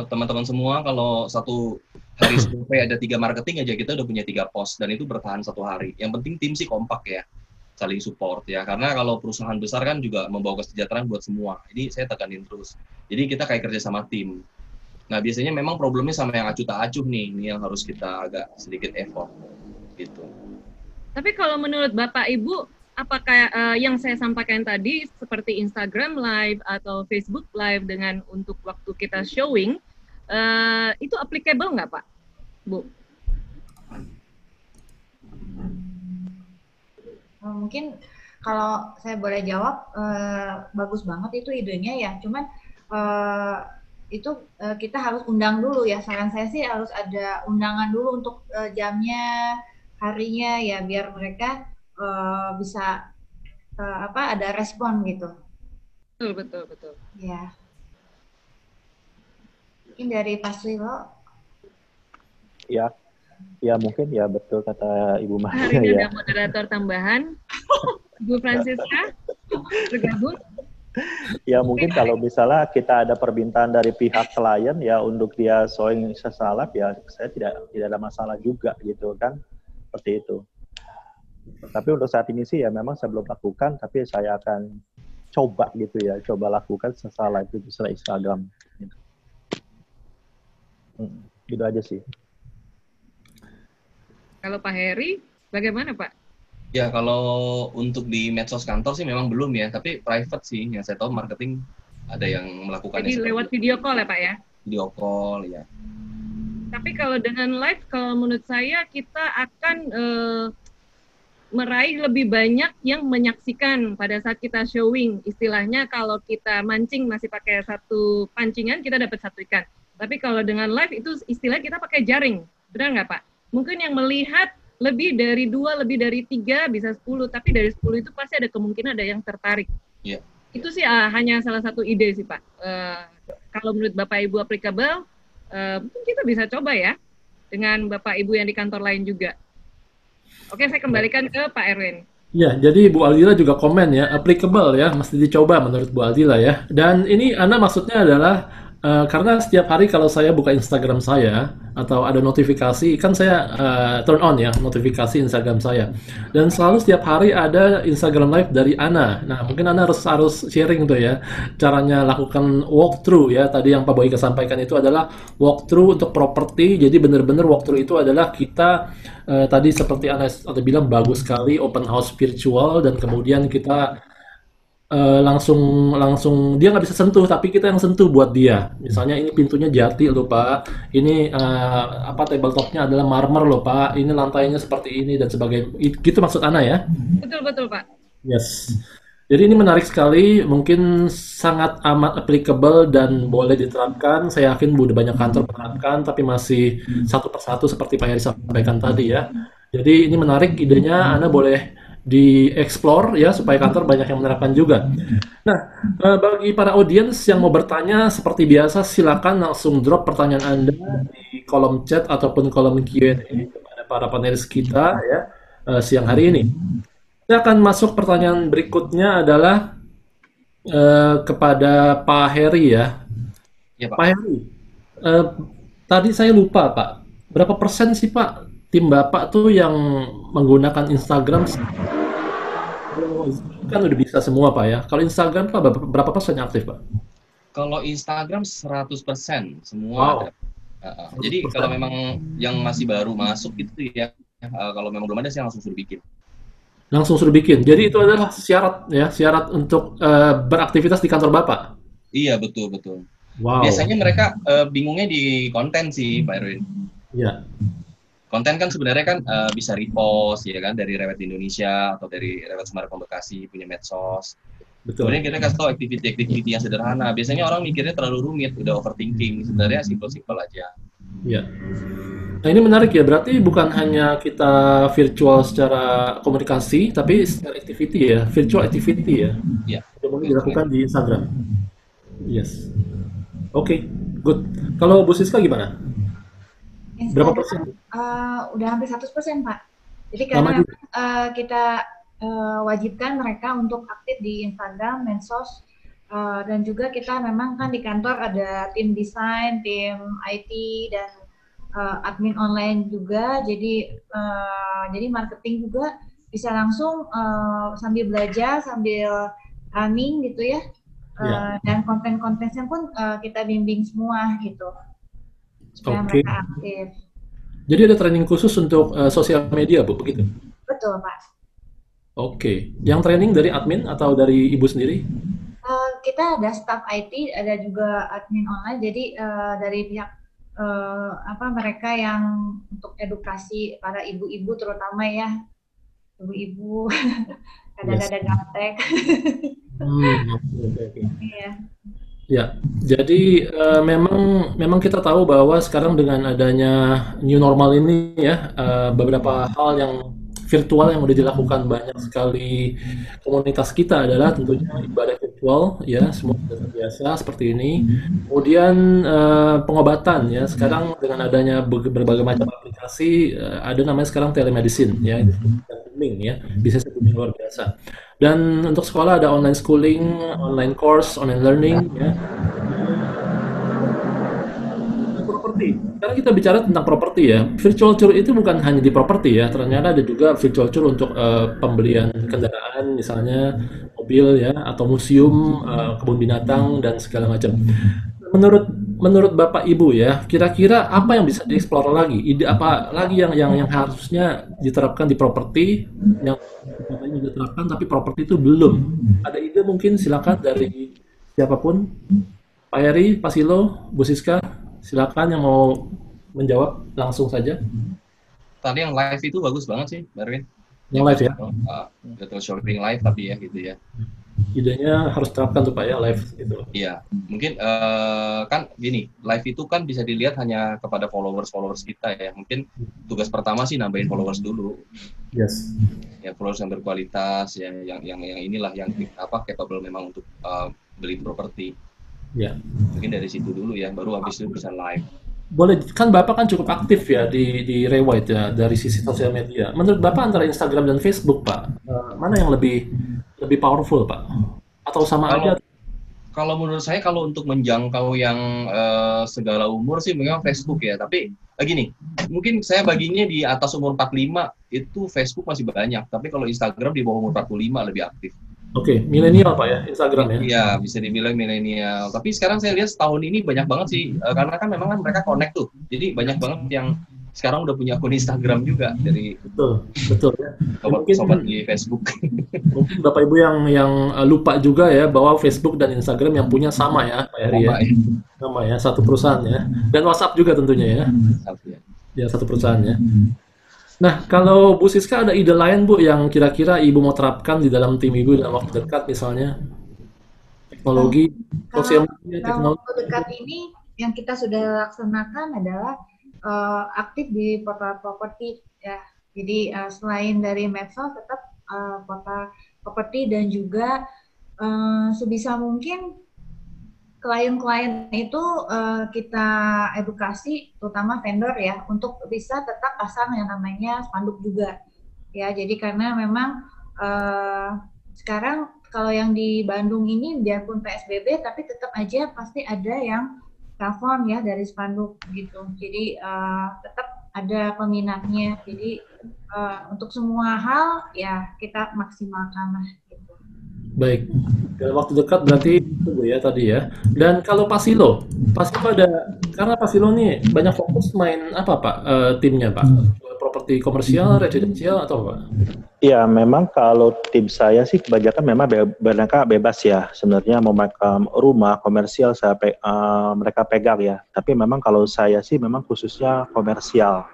teman-teman uh, semua kalau satu hari survei ada tiga marketing aja kita udah punya tiga post dan itu bertahan satu hari. Yang penting tim sih kompak ya, saling support ya. Karena kalau perusahaan besar kan juga membawa kesejahteraan buat semua. Jadi saya tekanin terus. Jadi kita kayak kerja sama tim. Nah biasanya memang problemnya sama yang acuh tak acuh nih, ini yang harus kita agak sedikit effort gitu. Tapi kalau menurut Bapak Ibu, apakah uh, yang saya sampaikan tadi seperti Instagram Live atau Facebook Live dengan untuk waktu kita showing, Uh, itu applicable nggak Pak, Bu? Eh, mungkin kalau saya boleh jawab, uh, bagus banget itu idenya ya. Cuman uh, itu uh, kita harus undang dulu ya. Saran saya sih harus ada undangan dulu untuk uh, jamnya, harinya ya, biar mereka uh, bisa uh, apa ada respon gitu. Betul betul betul. Ya mungkin dari Pak Swilo. Ya, ya mungkin ya betul kata Ibu Maria Hari ini ya. ada moderator tambahan, Ibu Francisca bergabung. Ya mungkin kalau misalnya kita ada permintaan dari pihak klien ya untuk dia showing sesalap ya saya tidak tidak ada masalah juga gitu kan seperti itu. Tapi untuk saat ini sih ya memang saya belum lakukan tapi saya akan coba gitu ya coba lakukan sesalah itu di Instagram. Gitu. Hmm, gitu aja sih. Kalau Pak Heri, bagaimana Pak? Ya kalau untuk di medsos kantor sih memang belum ya, tapi private sih yang saya tahu marketing ada yang melakukan. Jadi lewat itu. video call ya Pak ya? Video call ya. Tapi kalau dengan live, kalau menurut saya kita akan uh, meraih lebih banyak yang menyaksikan pada saat kita showing. Istilahnya kalau kita mancing masih pakai satu pancingan, kita dapat satu ikan. Tapi kalau dengan live itu istilah kita pakai jaring, benar nggak Pak? Mungkin yang melihat lebih dari dua, lebih dari tiga, bisa sepuluh. Tapi dari sepuluh itu pasti ada kemungkinan ada yang tertarik. Yeah. Itu sih uh, hanya salah satu ide sih Pak. Uh, kalau menurut Bapak Ibu applicable, uh, mungkin kita bisa coba ya dengan Bapak Ibu yang di kantor lain juga. Oke, saya kembalikan ke Pak Erwin. Ya, jadi Bu Aldila juga komen ya, applicable ya, mesti dicoba menurut Bu Aldila ya. Dan ini Anda maksudnya adalah Uh, karena setiap hari kalau saya buka Instagram saya atau ada notifikasi, kan saya uh, turn on ya notifikasi Instagram saya. Dan selalu setiap hari ada Instagram Live dari Ana. Nah, mungkin Ana harus harus sharing tuh ya caranya lakukan walkthrough ya. Tadi yang Pak Boyka sampaikan itu adalah walkthrough untuk properti. Jadi benar-benar walkthrough itu adalah kita uh, tadi seperti Ana ada bilang bagus sekali open house virtual dan kemudian kita uh, langsung langsung dia nggak bisa sentuh tapi kita yang sentuh buat dia. Misalnya ini pintunya jati loh pak. Ini uh, apa tabletopnya adalah marmer loh pak. Ini lantainya seperti ini dan sebagainya. Gitu maksud Ana ya? Betul betul pak. Yes. Jadi ini menarik sekali, mungkin sangat amat applicable dan boleh diterapkan. Saya yakin udah banyak kantor menerapkan, tapi masih satu persatu seperti Pak Heri sampaikan tadi ya. Jadi ini menarik idenya, Anda boleh dieksplor ya supaya kantor banyak yang menerapkan juga. Nah, eh, bagi para audiens yang mau bertanya seperti biasa silakan langsung drop pertanyaan Anda di kolom chat ataupun kolom Q&A kepada para panelis kita ya uh, siang hari ini. Saya akan masuk pertanyaan berikutnya adalah uh, kepada Pak Heri ya. ya Pak. Pak Heri, uh, tadi saya lupa Pak, berapa persen sih Pak tim Bapak tuh yang menggunakan Instagram kan udah bisa semua Pak ya. Kalau Instagram Pak berapa persen yang aktif Pak? Kalau Instagram 100% semua wow. ada. Uh, jadi kalau memang yang masih baru masuk itu ya, uh, kalau memang belum ada sih langsung suruh bikin. Langsung suruh bikin. Jadi itu adalah syarat ya, syarat untuk uh, beraktivitas di kantor Bapak. Iya betul betul. Wow. Biasanya mereka uh, bingungnya di konten sih Pak Erwin. Iya konten kan sebenarnya kan uh, bisa repost ya kan dari Rewet Indonesia atau dari Rewet Semarang Bekasi punya medsos. Betul. Kemudian kita kasih tahu aktiviti-aktiviti yang sederhana. Biasanya orang mikirnya terlalu rumit, udah overthinking. Sebenarnya simple-simple aja. Iya. Nah ini menarik ya, berarti bukan hanya kita virtual secara komunikasi, tapi secara activity ya, virtual activity ya. Iya. Yang mungkin dilakukan di Instagram. Yes. Oke, okay, good. Kalau Bu Siska gimana? Instagram, Berapa persen? Uh, udah hampir 100 persen, Pak. Jadi karena uh, kita uh, wajibkan mereka untuk aktif di Instagram, Mensos, uh, dan juga kita memang kan di kantor ada tim desain, tim IT, dan uh, admin online juga. Jadi uh, jadi marketing juga bisa langsung uh, sambil belajar, sambil running gitu ya. Uh, yeah. Dan konten-kontennya pun uh, kita bimbing semua gitu supaya okay. mereka aktif. Jadi ada training khusus untuk uh, sosial media, Bu, begitu? Betul, Pak. Oke. Okay. Yang training dari admin atau dari Ibu sendiri? Uh, kita ada staff IT, ada juga admin online. Jadi uh, dari pihak uh, apa mereka yang untuk edukasi para ibu-ibu terutama ya, ibu-ibu kadang-kadang yes. gaptek. hmm, okay, okay. Iya. Ya, jadi uh, memang memang kita tahu bahwa sekarang dengan adanya new normal ini ya uh, beberapa hal yang virtual yang sudah dilakukan banyak sekali komunitas kita adalah tentunya ibadah virtual ya semua sudah biasa seperti ini. Kemudian uh, pengobatan ya sekarang dengan adanya berbagai macam aplikasi uh, ada namanya sekarang telemedicine ya booming ya bisa booming luar biasa. Dan untuk sekolah ada online schooling online course online learning ya. Properti. Sekarang kita bicara tentang properti ya. Virtual tour itu bukan hanya di properti ya ternyata ada juga virtual tour untuk uh, pembelian kendaraan misalnya mobil ya atau museum uh, kebun binatang dan segala macam menurut menurut Bapak Ibu ya, kira-kira apa yang bisa dieksplor lagi? Ide apa lagi yang yang yang harusnya diterapkan di properti yang diterapkan tapi properti itu belum. Ada ide mungkin silakan dari siapa pun. Pak Eri, Pak Silo, Bu Siska, silakan yang mau menjawab langsung saja. Tadi yang live itu bagus banget sih, Darwin. Yang live ya? Uh, shopping live tapi ya gitu ya idenya harus terapkan tuh Pak ya live gitu. Iya, mungkin uh, kan gini, live itu kan bisa dilihat hanya kepada followers-followers kita ya. Mungkin tugas pertama sih nambahin followers dulu. Yes. Ya followers yang berkualitas ya yang yang yang inilah yang apa capable memang untuk uh, beli properti. Ya. Mungkin dari situ dulu ya, baru habis itu bisa live. Boleh kan Bapak kan cukup aktif ya di di Rewide ya dari sisi sosial media. Menurut Bapak antara Instagram dan Facebook, Pak, uh, mana yang lebih lebih powerful pak atau sama kalau, aja kalau menurut saya kalau untuk menjangkau yang uh, segala umur sih memang Facebook ya. Tapi uh, gini, mungkin saya baginya di atas umur 45 itu Facebook masih banyak. Tapi kalau Instagram di bawah umur 45 lebih aktif. Oke, okay. milenial Pak ya Instagram ya? Iya, bisa dibilang milenial. Tapi sekarang saya lihat setahun ini banyak banget sih, uh, karena kan memang kan mereka connect tuh. Jadi banyak banget yang sekarang udah punya akun Instagram juga dari betul betul ya sobat mungkin, sobat di Facebook mungkin bapak ibu yang yang uh, lupa juga ya bahwa Facebook dan Instagram yang punya sama ya Pak Heri ya. ya sama ya satu perusahaan ya dan WhatsApp juga tentunya ya ya, ya satu perusahaan ya Nah, kalau Bu Siska ada ide lain Bu yang kira-kira Ibu mau terapkan di dalam tim Ibu dalam waktu dekat misalnya? Teknologi, sosial media, teknologi. Waktu dekat ini yang kita sudah laksanakan adalah uh, aktif di portal properti ya. Jadi uh, selain dari medsos tetap uh, portal properti dan juga uh, sebisa mungkin klien-klien itu uh, kita edukasi terutama vendor ya untuk bisa tetap pasang yang namanya spanduk juga ya jadi karena memang uh, sekarang kalau yang di Bandung ini biarpun PSBB tapi tetap aja pasti ada yang telepon ya dari spanduk gitu. Jadi uh, tetap ada peminatnya. Jadi uh, untuk semua hal ya kita maksimalkan lah. Gitu. Baik. Dalam waktu dekat berarti itu ya tadi ya. Dan kalau Pasilo, Pasilo ada karena Pasilo nih banyak fokus main apa Pak uh, timnya Pak? Properti komersial, residensial atau apa? Iya, memang kalau tim saya sih kebanyakan memang be mereka bebas ya. Sebenarnya mau um, rumah komersial saya pe uh, mereka pegang ya. Tapi memang kalau saya sih memang khususnya komersial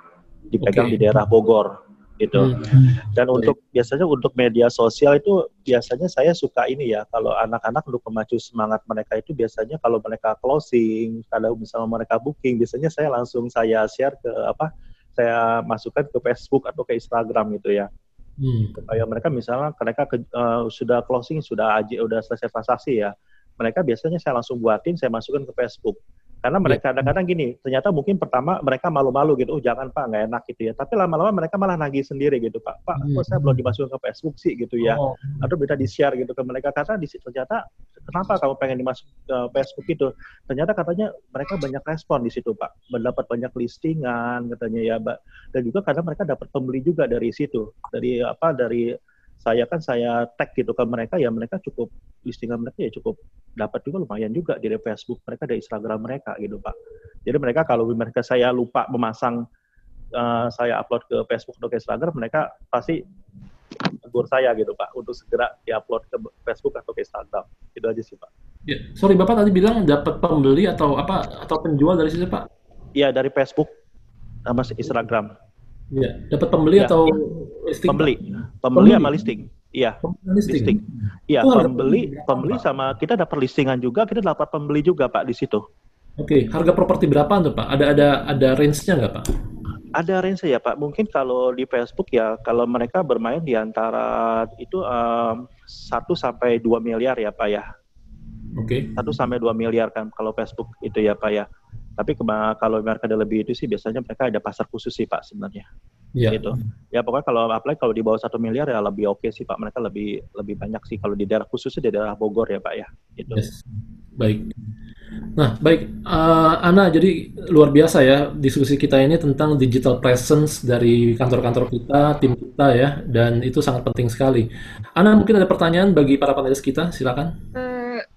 dipegang okay. di daerah Bogor gitu. Hmm. Dan untuk biasanya untuk media sosial itu biasanya saya suka ini ya. Kalau anak-anak untuk memacu semangat mereka itu biasanya kalau mereka closing, kalau misalnya mereka booking, biasanya saya langsung saya share ke apa? Saya masukkan ke Facebook atau ke Instagram gitu ya Hmm. Kayak mereka misalnya mereka ke, uh, sudah closing, sudah aja udah selesai transaksi ya. Mereka biasanya saya langsung buatin, saya masukkan ke Facebook. Karena mereka iya. kadang-kadang gini, ternyata mungkin pertama mereka malu-malu gitu, oh jangan Pak, nggak enak gitu ya. Tapi lama-lama mereka malah nagih sendiri gitu Pak. Pak, kok saya belum dimasukkan ke Facebook sih gitu ya. Oh. Atau bisa di-share gitu ke mereka. Karena di ternyata kenapa kamu pengen dimasuk ke Facebook itu? Ternyata katanya mereka banyak respon di situ Pak. Mendapat banyak listingan katanya ya Pak. Dan juga karena mereka dapat pembeli juga dari situ. Dari apa, dari saya kan saya tag gitu ke mereka ya mereka cukup listingan mereka ya cukup dapat juga lumayan juga dari Facebook mereka dari Instagram mereka gitu pak jadi mereka kalau mereka saya lupa memasang uh, saya upload ke Facebook atau ke Instagram mereka pasti tegur saya gitu pak untuk segera diupload ke Facebook atau ke Instagram itu aja sih pak ya, sorry bapak tadi bilang dapat pembeli atau apa atau penjual dari situ pak Iya dari Facebook sama Instagram Iya, dapat pembeli ya. atau listing? Pembeli. Pembeli sama listing. Iya. Listing. Iya, pembeli, pembeli sama kita dapat listingan juga, kita dapat pembeli juga, Pak, di situ. Oke, harga properti berapa tuh, Pak? Ada ada ada range-nya nggak, Pak? Ada range ya, Pak. Mungkin kalau di Facebook ya, kalau mereka bermain di antara itu um, 1 sampai 2 miliar ya, Pak ya. Oke. Okay. 1 sampai 2 miliar kan kalau Facebook itu ya, Pak ya. Tapi kalau mereka ada lebih itu sih biasanya mereka ada pasar khusus sih Pak sebenarnya. Iya. Gitu. Ya pokoknya kalau apply kalau di bawah satu miliar ya lebih oke okay sih Pak. Mereka lebih lebih banyak sih kalau di daerah khususnya di daerah Bogor ya Pak ya. Gitu. Yes. Baik. Nah, baik uh, Ana, jadi luar biasa ya diskusi kita ini tentang digital presence dari kantor-kantor kita, tim kita ya, dan itu sangat penting sekali. Ana, mungkin ada pertanyaan bagi para panelis kita, silakan. Uh,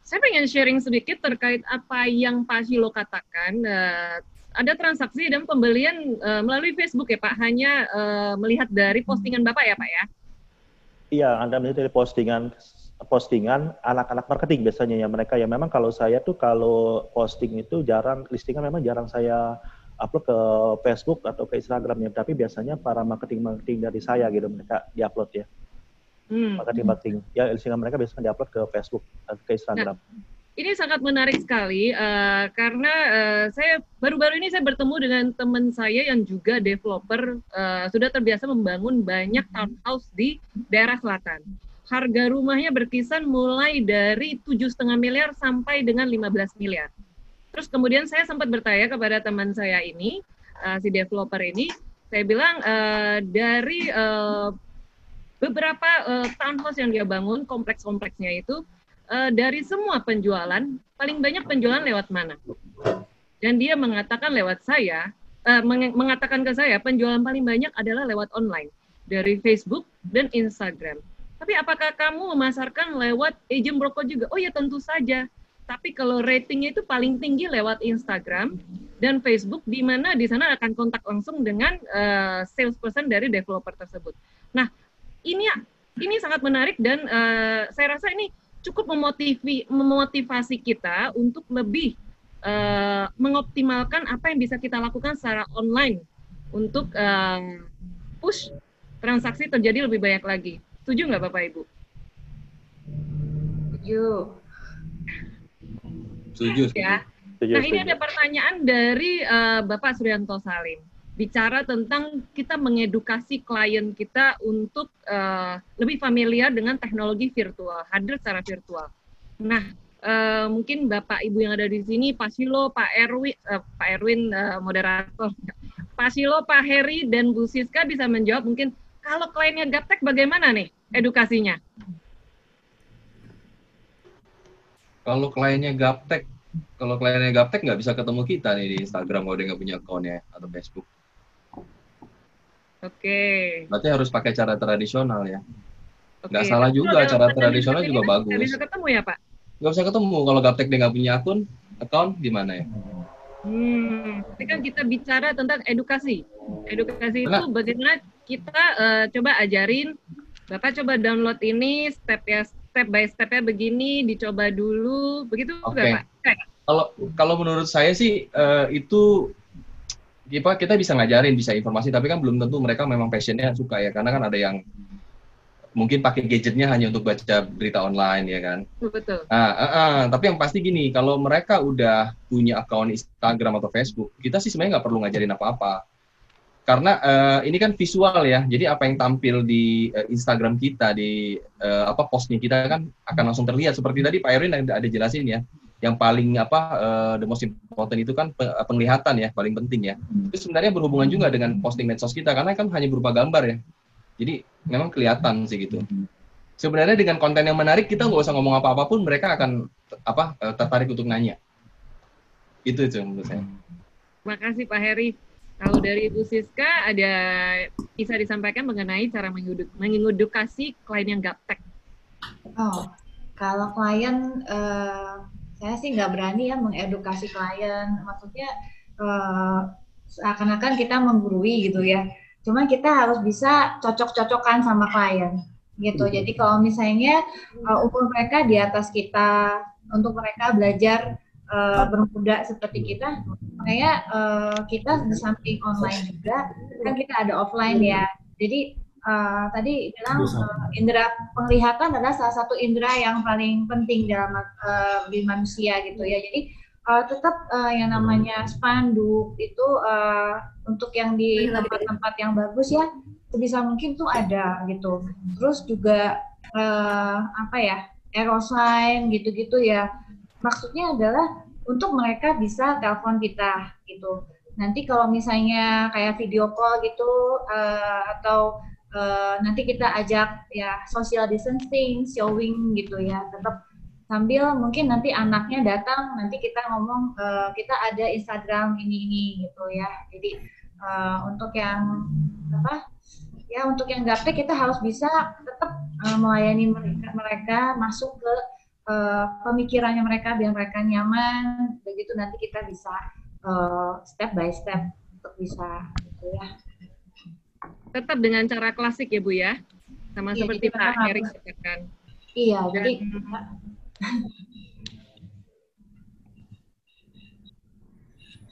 saya pengen sharing sedikit terkait apa yang Pak Shilo katakan. Uh, ada transaksi dan pembelian uh, melalui Facebook ya Pak, hanya uh, melihat dari postingan Bapak ya Pak ya? Iya, Anda melihat dari postingan postingan anak-anak marketing biasanya ya mereka ya memang kalau saya tuh kalau posting itu jarang listingan memang jarang saya upload ke Facebook atau ke Instagram ya tapi biasanya para marketing marketing dari saya gitu mereka diupload ya hmm. marketing-marketing. Ya, listingan mereka biasanya diupload ke Facebook atau ke Instagram. Nah, ini sangat menarik sekali uh, karena uh, saya baru-baru ini saya bertemu dengan teman saya yang juga developer uh, sudah terbiasa membangun banyak townhouse di daerah selatan. Harga rumahnya berkisar mulai dari tujuh setengah miliar sampai dengan 15 miliar. Terus kemudian saya sempat bertanya kepada teman saya ini, uh, si developer ini, saya bilang uh, dari uh, beberapa uh, townhouse yang dia bangun kompleks-kompleksnya itu uh, dari semua penjualan paling banyak penjualan lewat mana? Dan dia mengatakan lewat saya, uh, meng mengatakan ke saya penjualan paling banyak adalah lewat online dari Facebook dan Instagram. Tapi apakah kamu memasarkan lewat agent broker juga? Oh ya tentu saja. Tapi kalau ratingnya itu paling tinggi lewat Instagram dan Facebook, di mana di sana akan kontak langsung dengan uh, salesperson dari developer tersebut. Nah, ini ini sangat menarik dan uh, saya rasa ini cukup memotivi, memotivasi kita untuk lebih uh, mengoptimalkan apa yang bisa kita lakukan secara online untuk uh, push transaksi terjadi lebih banyak lagi. Setuju nggak Bapak Ibu? Setuju. Setuju. Ya. Nah ini ada pertanyaan dari uh, Bapak Suryanto Salim bicara tentang kita mengedukasi klien kita untuk uh, lebih familiar dengan teknologi virtual, hadir secara virtual. Nah, uh, mungkin Bapak Ibu yang ada di sini, Pak Silo, Pak Erwin, uh, Pak Erwin uh, moderator, Pak Silo, Pak Heri, dan Bu Siska bisa menjawab mungkin kalau kliennya gaptek bagaimana nih edukasinya? Kalau kliennya gaptek, kalau kliennya gaptek nggak bisa ketemu kita nih di Instagram kalau dia nggak punya akunnya atau Facebook. Oke. Okay. Berarti harus pakai cara tradisional ya. Okay. Nggak salah juga, cara tradisional juga bagus. Nggak bisa ketemu ya Pak? Nggak bisa ketemu. Kalau gaptek dia nggak punya akun, account gimana ya? Hmm, tapi kan kita bicara tentang edukasi. Edukasi itu bagaimana kita uh, coba ajarin, Bapak coba download ini step ya step by stepnya begini, dicoba dulu, begitu okay. Pak? Kalau kalau menurut saya sih uh, itu kita kita bisa ngajarin bisa informasi tapi kan belum tentu mereka memang passionnya suka ya. Karena kan ada yang mungkin pakai gadgetnya hanya untuk baca berita online ya kan? Betul nah uh, uh, tapi yang pasti gini kalau mereka udah punya akun Instagram atau Facebook kita sih sebenarnya nggak perlu ngajarin apa-apa. Karena uh, ini kan visual ya. Jadi apa yang tampil di uh, Instagram kita di uh, apa postnya kita kan akan langsung terlihat. Seperti tadi Pak Erwin ada, ada jelasin ya yang paling apa uh, the most important itu kan penglihatan ya paling penting ya. Hmm. itu sebenarnya berhubungan juga dengan posting medsos kita karena kan hanya berupa gambar ya. Jadi memang kelihatan sih gitu. Hmm. sebenarnya dengan konten yang menarik kita nggak usah ngomong apa apa pun mereka akan apa uh, tertarik untuk nanya. Itu itu menurut saya. Makasih Pak Heri. Kalau dari Bu Siska ada bisa disampaikan mengenai cara mengedukasi klien yang gaptek? Oh kalau klien uh saya sih nggak berani ya mengedukasi klien. Maksudnya uh, seakan-akan kita menggurui gitu ya. Cuma kita harus bisa cocok-cocokan sama klien gitu. Hmm. jadi kalau misalnya uh, umur mereka di atas kita untuk mereka belajar uh, bermuda seperti kita makanya uh, kita di samping online juga kan kita ada offline ya. Jadi uh, tadi bilang uh, indera penglihatan adalah salah satu indera yang paling penting dalam uh, di manusia gitu ya. Jadi uh, tetap uh, yang namanya spanduk itu uh, untuk yang di tempat-tempat yang bagus ya sebisa mungkin tuh ada gitu. Terus juga uh, apa ya aerosign gitu-gitu ya. Maksudnya adalah untuk mereka bisa telepon kita gitu. Nanti kalau misalnya kayak video call gitu uh, atau uh, nanti kita ajak ya social distancing, showing gitu ya, tetap sambil mungkin nanti anaknya datang, nanti kita ngomong uh, kita ada Instagram ini ini gitu ya. Jadi uh, untuk yang apa? Ya untuk yang gaptek kita harus bisa tetap uh, melayani mereka, mereka masuk ke uh, pemikirannya mereka biar mereka nyaman. Begitu nanti kita bisa uh, step by step untuk bisa gitu ya tetap dengan cara klasik ya Bu ya, sama iya, seperti Pak Erik katakan. Iya, Dan, jadi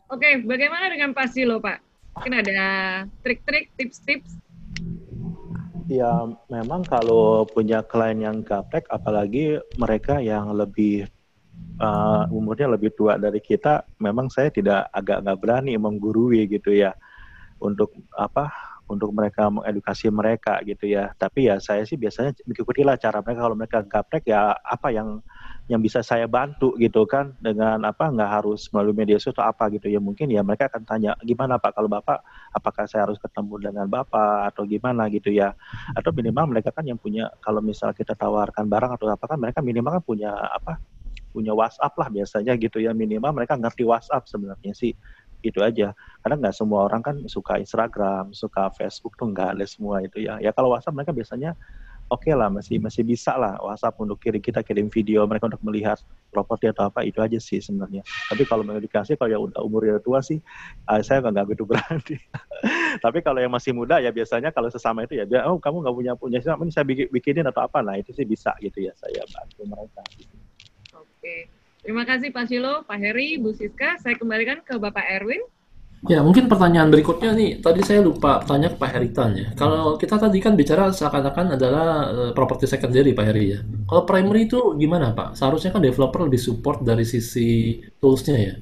Oke, bagaimana dengan Pak Silo, Pak? Mungkin ada trik-trik, tips-tips? Ya, memang kalau punya klien yang gaptek, apalagi mereka yang lebih uh, umurnya lebih tua dari kita, memang saya tidak agak nggak berani menggurui gitu ya untuk apa untuk mereka mengedukasi mereka gitu ya. Tapi ya saya sih biasanya mengikuti lah cara mereka. Kalau mereka gaprek ya apa yang yang bisa saya bantu gitu kan? Dengan apa nggak harus melalui media sosial atau apa gitu ya. Mungkin ya mereka akan tanya gimana pak? Kalau bapak apakah saya harus ketemu dengan bapak atau gimana? gitu ya. Atau minimal mereka kan yang punya kalau misal kita tawarkan barang atau apa kan mereka minimal kan punya apa punya WhatsApp lah biasanya gitu ya. Minimal mereka ngerti WhatsApp sebenarnya sih itu aja. Karena nggak semua orang kan suka Instagram suka Facebook tuh nggak ada semua itu ya. Ya kalau WhatsApp mereka biasanya oke okay lah masih masih bisa lah WhatsApp untuk kirim kita kirim video mereka untuk melihat properti atau apa itu aja sih sebenarnya. Tapi kalau dikasih kalau yang udah umurnya tua sih uh, saya nggak begitu berani. Tapi kalau yang masih muda ya biasanya kalau sesama itu ya dia oh kamu nggak punya punya siapa ini saya bikin, bikinin atau apa. Nah itu sih bisa gitu ya saya bantu mereka. Oke terima kasih Pak Silo Pak Heri Bu Siska saya kembalikan ke Bapak Erwin Ya, mungkin pertanyaan berikutnya nih, tadi saya lupa tanya ke Pak Heritan ya. Kalau kita tadi kan bicara seakan-akan adalah uh, properti secondary Pak Heri ya. Kalau primary itu gimana Pak? Seharusnya kan developer lebih support dari sisi tools-nya ya.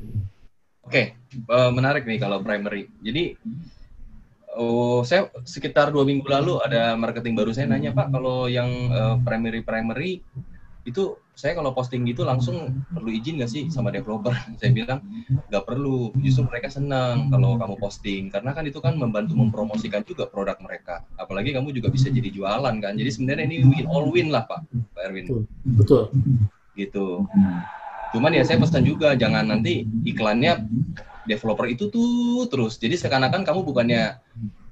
Oke, uh, menarik nih kalau primary. Jadi, oh, saya sekitar dua minggu lalu ada marketing baru saya nanya Pak, kalau yang uh, primary primary itu saya kalau posting gitu langsung perlu izin nggak sih sama developer? Saya bilang nggak perlu, justru mereka senang kalau kamu posting karena kan itu kan membantu mempromosikan juga produk mereka. Apalagi kamu juga bisa jadi jualan kan. Jadi sebenarnya ini win all win lah Pak, Pak Erwin. Betul. Betul. Gitu. Cuman ya saya pesan juga jangan nanti iklannya developer itu tuh terus. Jadi seakan-akan kamu bukannya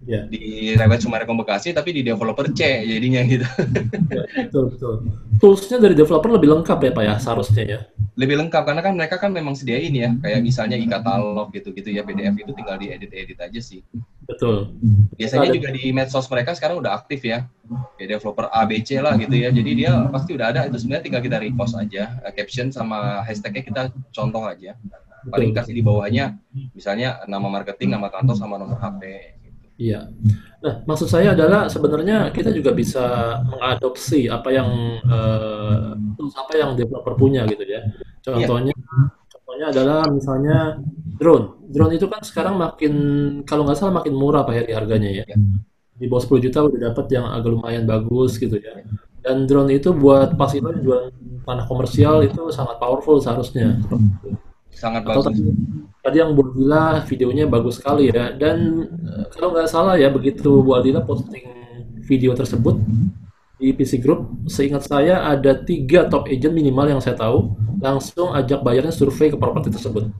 yeah. di Rewet Sumarekon Bekasi tapi di developer C jadinya gitu. ya, betul betul. Toolsnya dari developer lebih lengkap ya pak ya seharusnya ya. Lebih lengkap karena kan mereka kan memang sediain ya kayak misalnya e-katalog gitu-gitu ya PDF itu tinggal diedit-edit aja sih. Betul. Biasanya juga di medsos mereka sekarang udah aktif ya. Kayak developer ABC lah gitu ya. Jadi dia pasti udah ada itu sebenarnya tinggal kita repost aja caption sama hashtagnya kita contoh aja. Paling kasih di bawahnya misalnya nama marketing, nama kantor sama nomor HP Iya. Nah, maksud saya adalah sebenarnya kita juga bisa mengadopsi apa yang uh, apa yang developer punya gitu ya. Contohnya, yeah. contohnya adalah misalnya drone. Drone itu kan sekarang makin kalau nggak salah makin murah pak ya harganya ya. Yeah. Di bawah 10 juta udah dapat yang agak lumayan bagus gitu ya. Dan drone itu buat pas itu jualan tanah komersial itu sangat powerful seharusnya. Sangat bagus. Tadi, tadi yang Bu Adila videonya bagus sekali ya. Dan uh, kalau nggak salah ya begitu Bu Adila posting video tersebut di PC Group, seingat saya ada tiga top agent minimal yang saya tahu langsung ajak bayarnya survei ke properti tersebut.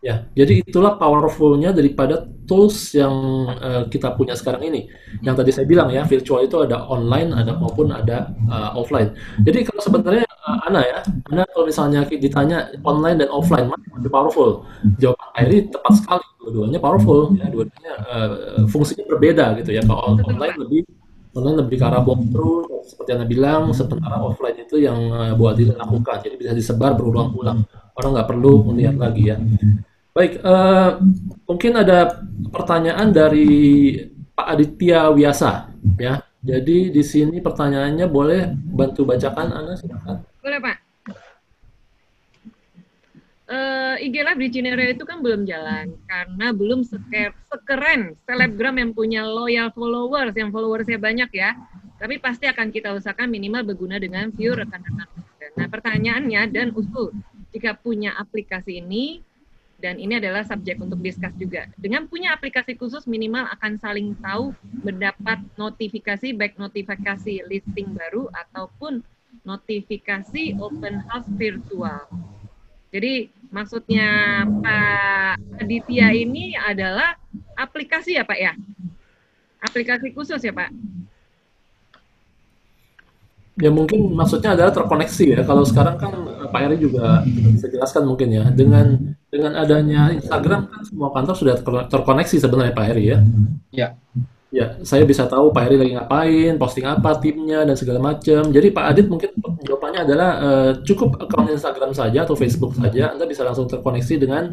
Ya, jadi itulah powerfulnya daripada tools yang uh, kita punya sekarang ini. Yang tadi saya bilang ya, virtual itu ada online, ada maupun ada uh, offline. Jadi kalau sebenarnya Ana ya, Ana kalau misalnya ditanya online dan offline mana lebih powerful? Jawaban Airi tepat sekali, dua-duanya powerful. Ya, dua-duanya uh, fungsinya berbeda gitu ya. Kalau online lebih online lebih ke arah seperti Anda bilang, sementara offline itu yang uh, Bu Adil lakukan. Jadi bisa disebar berulang-ulang. Orang nggak perlu melihat lagi ya. Baik, uh, mungkin ada pertanyaan dari Pak Aditya Wiasa, ya. Jadi di sini pertanyaannya boleh bantu bacakan, Anda silakan. Boleh Pak. Uh, IG Live di Cinere itu kan belum jalan karena belum seker, sekeren selebgram yang punya loyal followers, yang followersnya banyak ya. Tapi pasti akan kita usahakan minimal berguna dengan view rekan-rekan. Nah pertanyaannya dan usul, jika punya aplikasi ini, dan ini adalah subjek untuk diskus juga. Dengan punya aplikasi khusus minimal akan saling tahu mendapat notifikasi baik notifikasi listing baru ataupun notifikasi open house virtual. Jadi maksudnya Pak Aditya ini adalah aplikasi ya Pak ya? Aplikasi khusus ya Pak? Ya mungkin maksudnya adalah terkoneksi ya. Kalau sekarang kan eh, Pak Eri juga bisa jelaskan mungkin ya. Dengan dengan adanya Instagram kan semua kantor sudah terkoneksi sebenarnya Pak Eri ya. Ya. Ya, saya bisa tahu Pak Heri lagi ngapain, posting apa timnya dan segala macam. Jadi Pak Adit mungkin jawabannya adalah uh, cukup akun Instagram saja atau Facebook saja, Anda bisa langsung terkoneksi dengan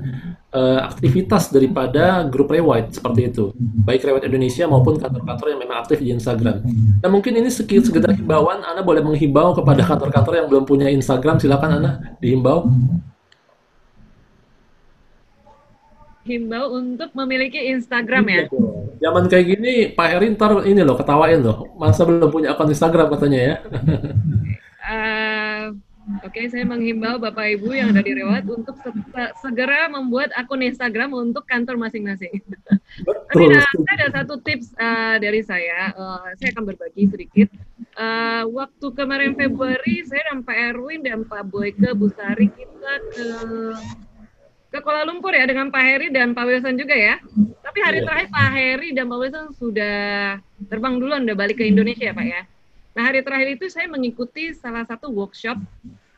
uh, aktivitas daripada grup Rewide seperti itu, baik Rewide Indonesia maupun kantor-kantor yang memang aktif di Instagram. Nah mungkin ini sekedar himbauan, Anda boleh menghimbau kepada kantor-kantor yang belum punya Instagram, silakan Anda dihimbau. Himbau untuk memiliki Instagram ya. Zaman kayak gini Pak Heri ntar ini loh ketawain loh. Masa belum punya akun Instagram katanya ya. uh, Oke, saya menghimbau Bapak Ibu yang ada di Rewat untuk se- segera membuat akun Instagram untuk kantor masing-masing. Tapi nah, ada satu tips uh, dari saya, uh, saya akan berbagi sedikit. Uh, waktu kemarin Februari, saya dan Pak Erwin dan Pak Boyke Busari kita ke ke Kuala Lumpur ya dengan Pak Heri dan Pak Wilson juga ya. Tapi hari Iya. terakhir Pak Heri dan Pak Wilson sudah terbang duluan, udah balik ke Indonesia ya Pak ya. Nah hari terakhir itu saya mengikuti salah satu workshop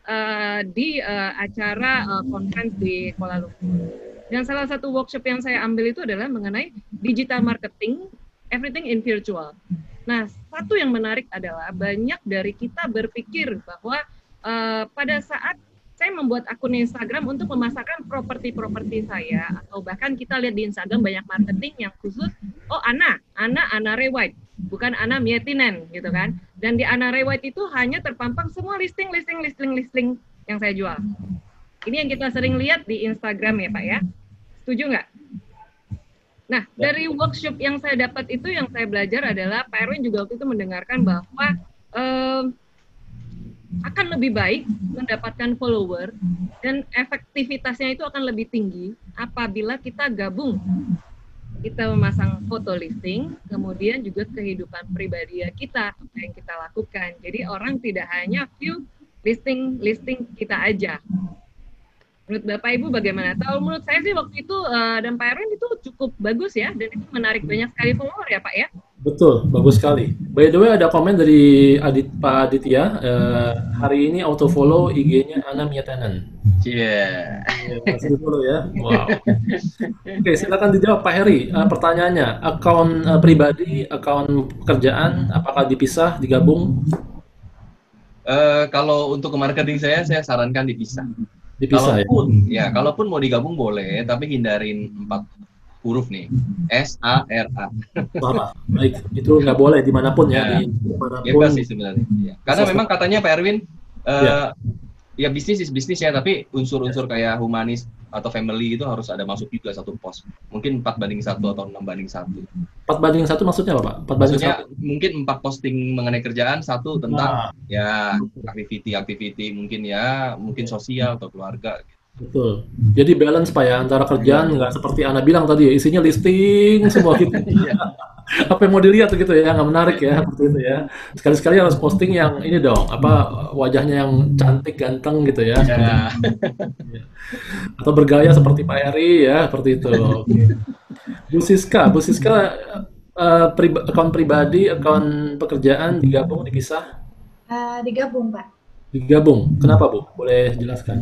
uh, di uh, acara uh, conference di Kuala Lumpur. Dan salah satu workshop yang saya ambil itu adalah mengenai digital marketing, everything in virtual. Nah, satu yang menarik adalah banyak dari kita berpikir bahwa uh, pada saat saya membuat akun Instagram untuk memasarkan properti-properti saya atau bahkan kita lihat di Instagram banyak marketing yang khusus oh Ana, Ana Ana Rewide, bukan Ana Mietinen gitu kan. Dan di Ana Rewide itu hanya terpampang semua listing listing listing listing yang saya jual. Ini yang kita sering lihat di Instagram ya Pak ya. Setuju nggak? Nah, dari workshop yang saya dapat itu yang saya belajar adalah Pak Erwin juga waktu itu mendengarkan bahwa em, akan lebih baik mendapatkan follower dan efektivitasnya itu akan lebih tinggi apabila kita gabung. Kita memasang foto listing, kemudian juga kehidupan pribadi kita, apa yang kita lakukan. Jadi orang tidak hanya view listing listing kita aja. Menurut Bapak Ibu bagaimana? Tahu menurut saya sih waktu itu eh, dan Pak Erwin itu cukup bagus ya dan itu menarik banyak sekali follower ya Pak ya. Betul, bagus sekali. By the way, ada komen dari Adit, Pak Aditya. eh, hari ini auto follow IG-nya Ana Mietanen. Iya. Masih follow ya. Wow. Oke, silakan dijawab Pak Heri. Eh, pertanyaannya, akun eh, pribadi, akun pekerjaan, apakah dipisah, digabung? Eh, kalau untuk ke marketing saya, saya sarankan dipisah. Dipisah ya. kalaupun, ya. kalaupun mau digabung boleh, tapi hindarin empat huruf nih. S A R A. Baik. Itu nggak boleh di mana pun ya. Ya. Di, di mana pun. Bebas sih sebenarnya. Ya. Karena memang katanya Pak Erwin, eh, Ya. Ya bisnis is bisnis ya, tapi unsur-unsur kayak humanis atau family itu harus ada masuk juga satu pos. Mungkin 4 banding satu atau 6 banding satu. 4 banding satu maksudnya apa Pak? 4 banding Maksudnya satu. mungkin empat posting mengenai kerjaan, satu tentang Nah, ya activity-activity mungkin ya, mungkin sosial atau keluarga. Betul. Jadi balance Pak ya antara kerjaan nggak seperti Ana bilang tadi ya, isinya listing semua gitu. apa yang mau dilihat gitu ya, nggak menarik ya seperti itu ya. Sekali-sekali harus posting yang ini dong, apa wajahnya yang cantik, ganteng gitu ya. Ya. Atau bergaya seperti Pak Eri ya, seperti itu. Oke. Bu Siska, Bu Siska eh, priba- akun pribadi, akun pekerjaan digabung, dipisah, Eh, digabung, Pak. digabung. Kenapa Bu? Boleh jelaskan?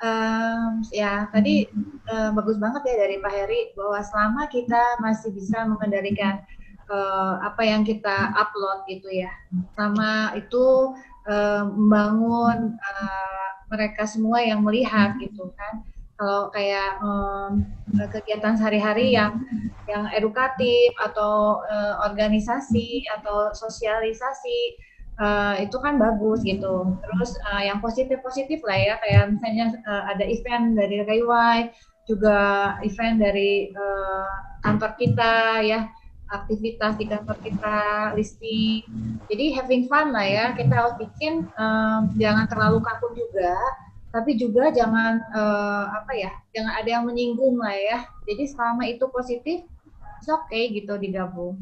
Em, ya tadi eh, bagus banget ya dari Pak Heri bahwa selama kita masih bisa mengendalikan eh, apa yang kita upload gitu ya, sama itu eh, membangun eh, mereka semua yang melihat gitu kan. Kalau kayak em, kegiatan sehari-hari yang yang edukatif atau eh, organisasi atau sosialisasi eh, itu kan bagus gitu. Terus eh, yang positif-positif lah ya, kayak misalnya eh, ada event dari Raywai, juga event dari eh, kantor kita ya, aktivitas di kantor kita, listing. Jadi having fun lah ya, kita harus bikin eh, jangan terlalu kaku juga, tapi juga jangan eh, apa ya, jangan ada yang menyinggung lah ya. Jadi selama itu positif, it's okay gitu digabung.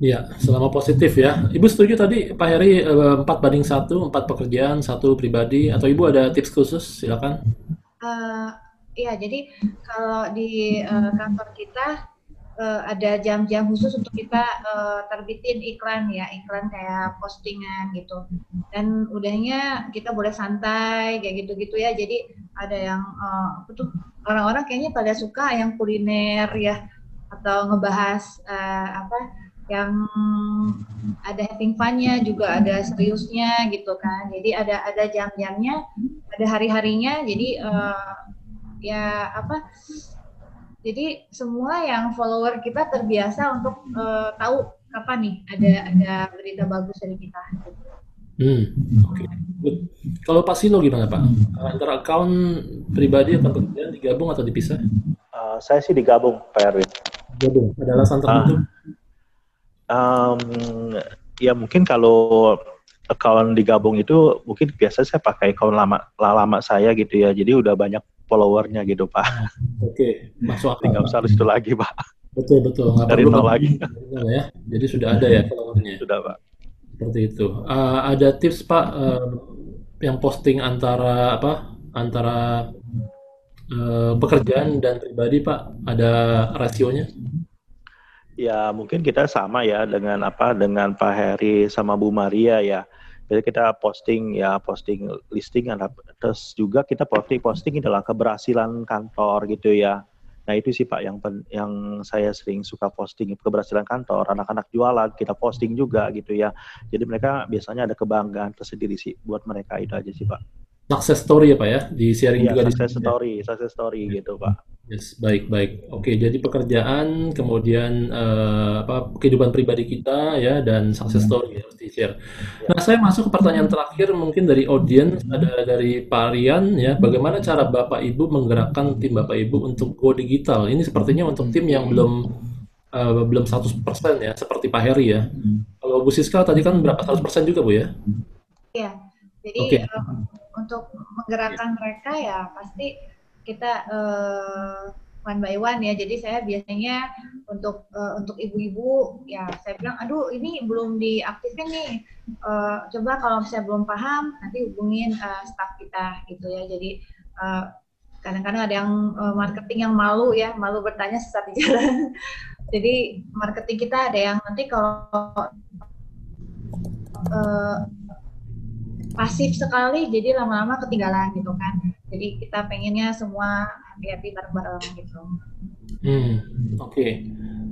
Iya, selama positif ya. Ibu setuju tadi Pak Heri eh, 4 banding 1, 4 pekerjaan, satu pribadi, atau Ibu ada tips khusus? Silakan. Eh, Iya, jadi kalau di eh, kantor kita eh, ada jam-jam khusus untuk kita eh, terbitin iklan ya, iklan kayak postingan gitu. Dan udahnya kita boleh santai kayak gitu-gitu ya. Jadi ada yang tuh orang-orang kayaknya pada suka yang kuliner ya atau ngebahas eh, apa yang ada having fun-nya juga ada seriusnya gitu kan. Jadi ada ada jam-jamnya, ada hari-harinya. Jadi eh, ya apa jadi semua yang follower kita terbiasa untuk eh, tahu kapan nih ada ada berita bagus dari kita. Hmm, oke. Good. Kalau Pak Silo gimana Pak? Antara account pribadi atau pekerjaan digabung atau dipisah? Eh, saya sih digabung, Pak Erwin. Gabung. Ada alasan tertentu? Um, ya mungkin kalau account digabung itu mungkin biasa saya pakai account lama lama saya gitu ya. Jadi udah banyak followernya gitu Pak. Oke, masuk akal. Nggak usah harus itu lagi Pak. Betul betul. Nggak Dari perlu nol lagi. ya. Jadi sudah ada ya followernya. Sudah Pak. Seperti itu. Uh, ada tips Pak uh, yang posting antara apa? Antara uh, pekerjaan dan pribadi Pak. Ada rasionya? Ya mungkin kita sama ya dengan apa dengan Pak Heri sama Bu Maria ya. Jadi kita posting ya posting listing terus juga kita posting posting adalah keberhasilan kantor gitu ya. Nah itu sih Pak yang yang saya sering suka posting keberhasilan kantor anak-anak jualan kita posting juga gitu ya. Jadi mereka biasanya ada kebanggaan tersendiri sih buat mereka itu aja sih Pak. Success story ya Pak ya di sharing ya, juga success di story, success story gitu Pak. Yes, baik baik. Oke, jadi pekerjaan, kemudian uh, apa kehidupan pribadi kita ya dan success hmm. story harus di share. Nah, saya masuk ke pertanyaan terakhir mungkin dari audiens ada dari Pak Rian ya. Bagaimana cara Bapak Ibu menggerakkan tim Bapak Ibu untuk go digital? Ini sepertinya untuk tim yang belum uh, belum 100% ya, seperti Pak Heri ya. Kalau Bu Siska tadi kan berapa 100% juga Bu ya? Iya. Jadi okay. uh, eh, untuk menggerakkan mereka ya pasti kita uh, one by one ya. Jadi saya biasanya untuk uh, untuk ibu-ibu ya saya bilang, aduh ini belum diaktifkan nih. Uh, coba kalau saya belum paham nanti hubungin uh, staff kita gitu ya. Jadi kadang-kadang uh, ada yang uh, marketing yang malu ya, malu bertanya sesat di jalan. Jadi marketing kita ada yang nanti kalau uh, pasif sekali jadi lama-lama ketinggalan gitu kan jadi kita pengennya semua hati-hati bareng-bareng gitu hmm oke okay.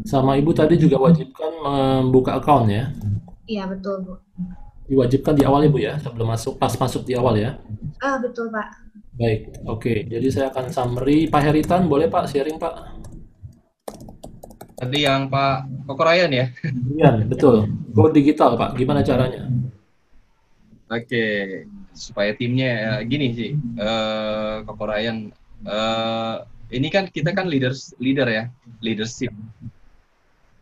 sama ibu tadi juga wajibkan membuka account ya iya betul bu diwajibkan di awal ibu ya sebelum masuk pas masuk di awal ya ah betul pak baik oke okay. jadi saya akan summary Pak Heritan boleh Pak sharing Pak Tadi yang Pak Kokorayan ya? Iya, betul. Go digital, Pak. Gimana caranya? Oke, supaya timnya ya, gini sih, uh, Koko Ryan, uh, ini kan kita kan leaders leader ya, leadership.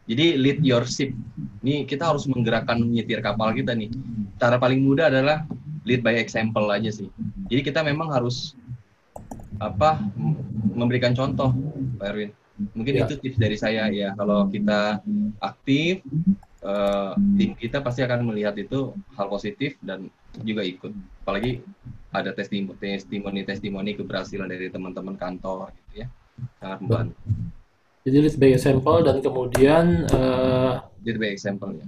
Jadi lead your ship. Ini kita harus menggerakkan menyetir kapal kita nih. Cara paling mudah adalah lead by example aja sih. Jadi kita memang harus apa memberikan contoh, Pak Erwin. Mungkin ya. itu tips dari saya ya. Kalau kita aktif, uh, tim kita pasti akan melihat itu hal positif dan juga ikut. Apalagi ada testimoni testimoni testimoni keberhasilan dari teman-teman kantor gitu ya. Sangat membantu. Jadi lead by example dan kemudian uh, lead by example ya.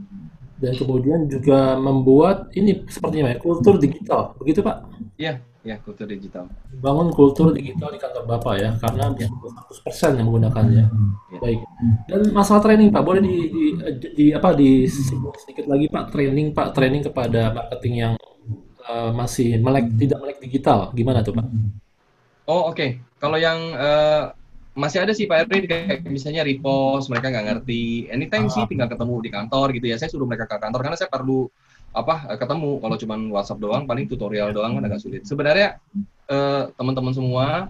Dan kemudian juga membuat ini sepertinya ya kultur digital, begitu Pak? Iya, Ya, kultur digital. Bangun kultur digital di kantor Bapak ya, karena 100% yang menggunakannya. Ya. Baik. Dan masalah training Pak, boleh di, di, di apa di sedikit lagi Pak training Pak training kepada marketing yang uh, masih melek tidak melek digital, gimana tuh Pak? Oh oke, okay. kalau yang uh, masih ada sih Pak Erwin kayak misalnya repost mereka nggak ngerti, anytime ah. sih tinggal ketemu di kantor gitu ya. Saya suruh mereka ke kantor karena saya perlu apa eh, ketemu. Kalau cuma WhatsApp doang paling tutorial doang kan agak sulit. Sebenarnya eh, teman-teman semua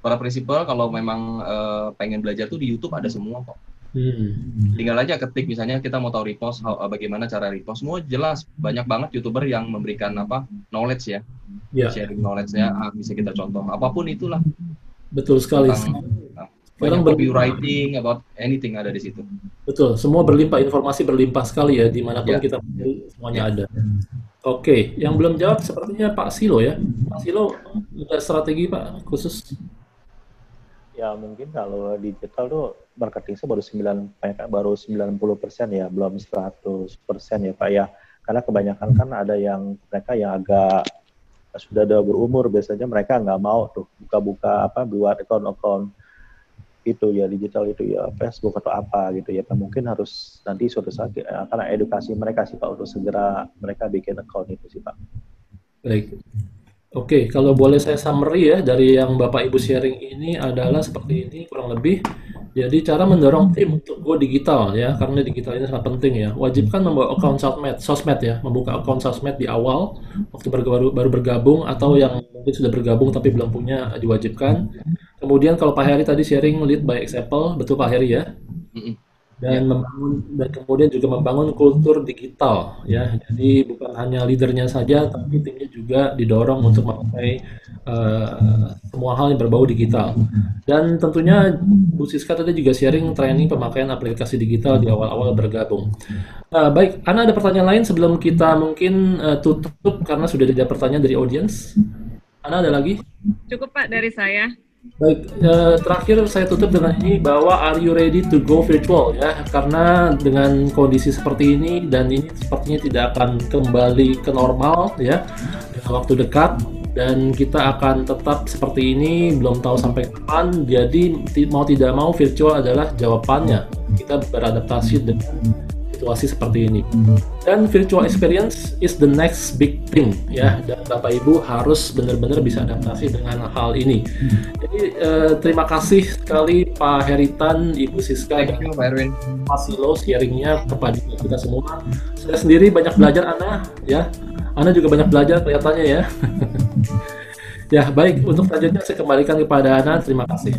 para prinsipal kalau memang eh, pengen belajar tuh di YouTube ada semua kok. Hmm. tinggal aja ketik misalnya kita mau tahu repost how, bagaimana cara repost. Semua jelas banyak banget youtuber yang memberikan apa knowledge ya. Yeah. sharing knowledge-nya ah, bisa kita contoh. Apa pun itulah. Betul sekali. Tentang, banyak copywriting about anything ada di situ. Betul, semua berlimpah informasi berlimpah sekali ya di mana pun yeah. kita semuanya yeah. ada. Oke, okay. yang belum jawab sepertinya Pak Silo ya. Pak Silo ada strategi Pak khusus? Ya mungkin kalau digital tuh marketing saya baru 9 baru 90 persen ya, belum 100 persen ya Pak ya. Karena kebanyakan kan ada yang mereka yang agak sudah ada berumur biasanya mereka nggak mau tuh buka-buka apa buat account-account itu ya digital itu ya Facebook atau apa gitu ya mungkin harus nanti suatu saat akan edukasi mereka sih Pak untuk segera mereka bikin account itu sih Pak. Baik. Oke, kalau boleh saya summary ya dari yang Bapak Ibu sharing ini adalah seperti ini kurang lebih. Jadi cara mendorong tim untuk go digital ya, karena digital ini sangat penting ya. Wajibkan membawa account sosmed, sosmed ya, membuka account sosmed di awal waktu baru, baru bergabung atau yang mungkin sudah bergabung tapi belum punya diwajibkan. Kemudian kalau Pak Heri tadi sharing lead by example, betul Pak Heri ya? Dan ya. membangun dan kemudian juga membangun kultur digital ya. Jadi bukan hanya leadernya saja tapi timnya juga didorong untuk memakai uh, semua hal yang berbau digital. Dan tentunya Bu Siska tadi juga sharing training pemakaian aplikasi digital di awal-awal bergabung. Uh, baik Ana ada pertanyaan lain sebelum kita mungkin uh, tutup karena sudah ada pertanyaan dari audiens Ana ada lagi? Cukup Pak dari saya Baik, eh, terakhir saya tutup dengan ini bahwa are you ready to go virtual ya? Karena dengan kondisi seperti ini dan ini sepertinya tidak akan kembali ke normal ya dalam waktu dekat dan kita akan tetap seperti ini belum tahu sampai kapan. Jadi mau tidak mau virtual adalah jawabannya. Kita beradaptasi dengan situasi seperti ini. Dan virtual experience is the next big thing ya. Dan Bapak Ibu harus benar-benar bisa adaptasi dengan hal ini. Jadi eh, terima kasih sekali Pak Heritan, Ibu Siska Thank you, Pak Erwin. Pak Silo sharingnya kepada kita semua. Saya sendiri banyak belajar Ana ya. Ana juga banyak belajar kelihatannya ya. ya baik untuk selanjutnya saya kembalikan kepada Ana. Terima kasih.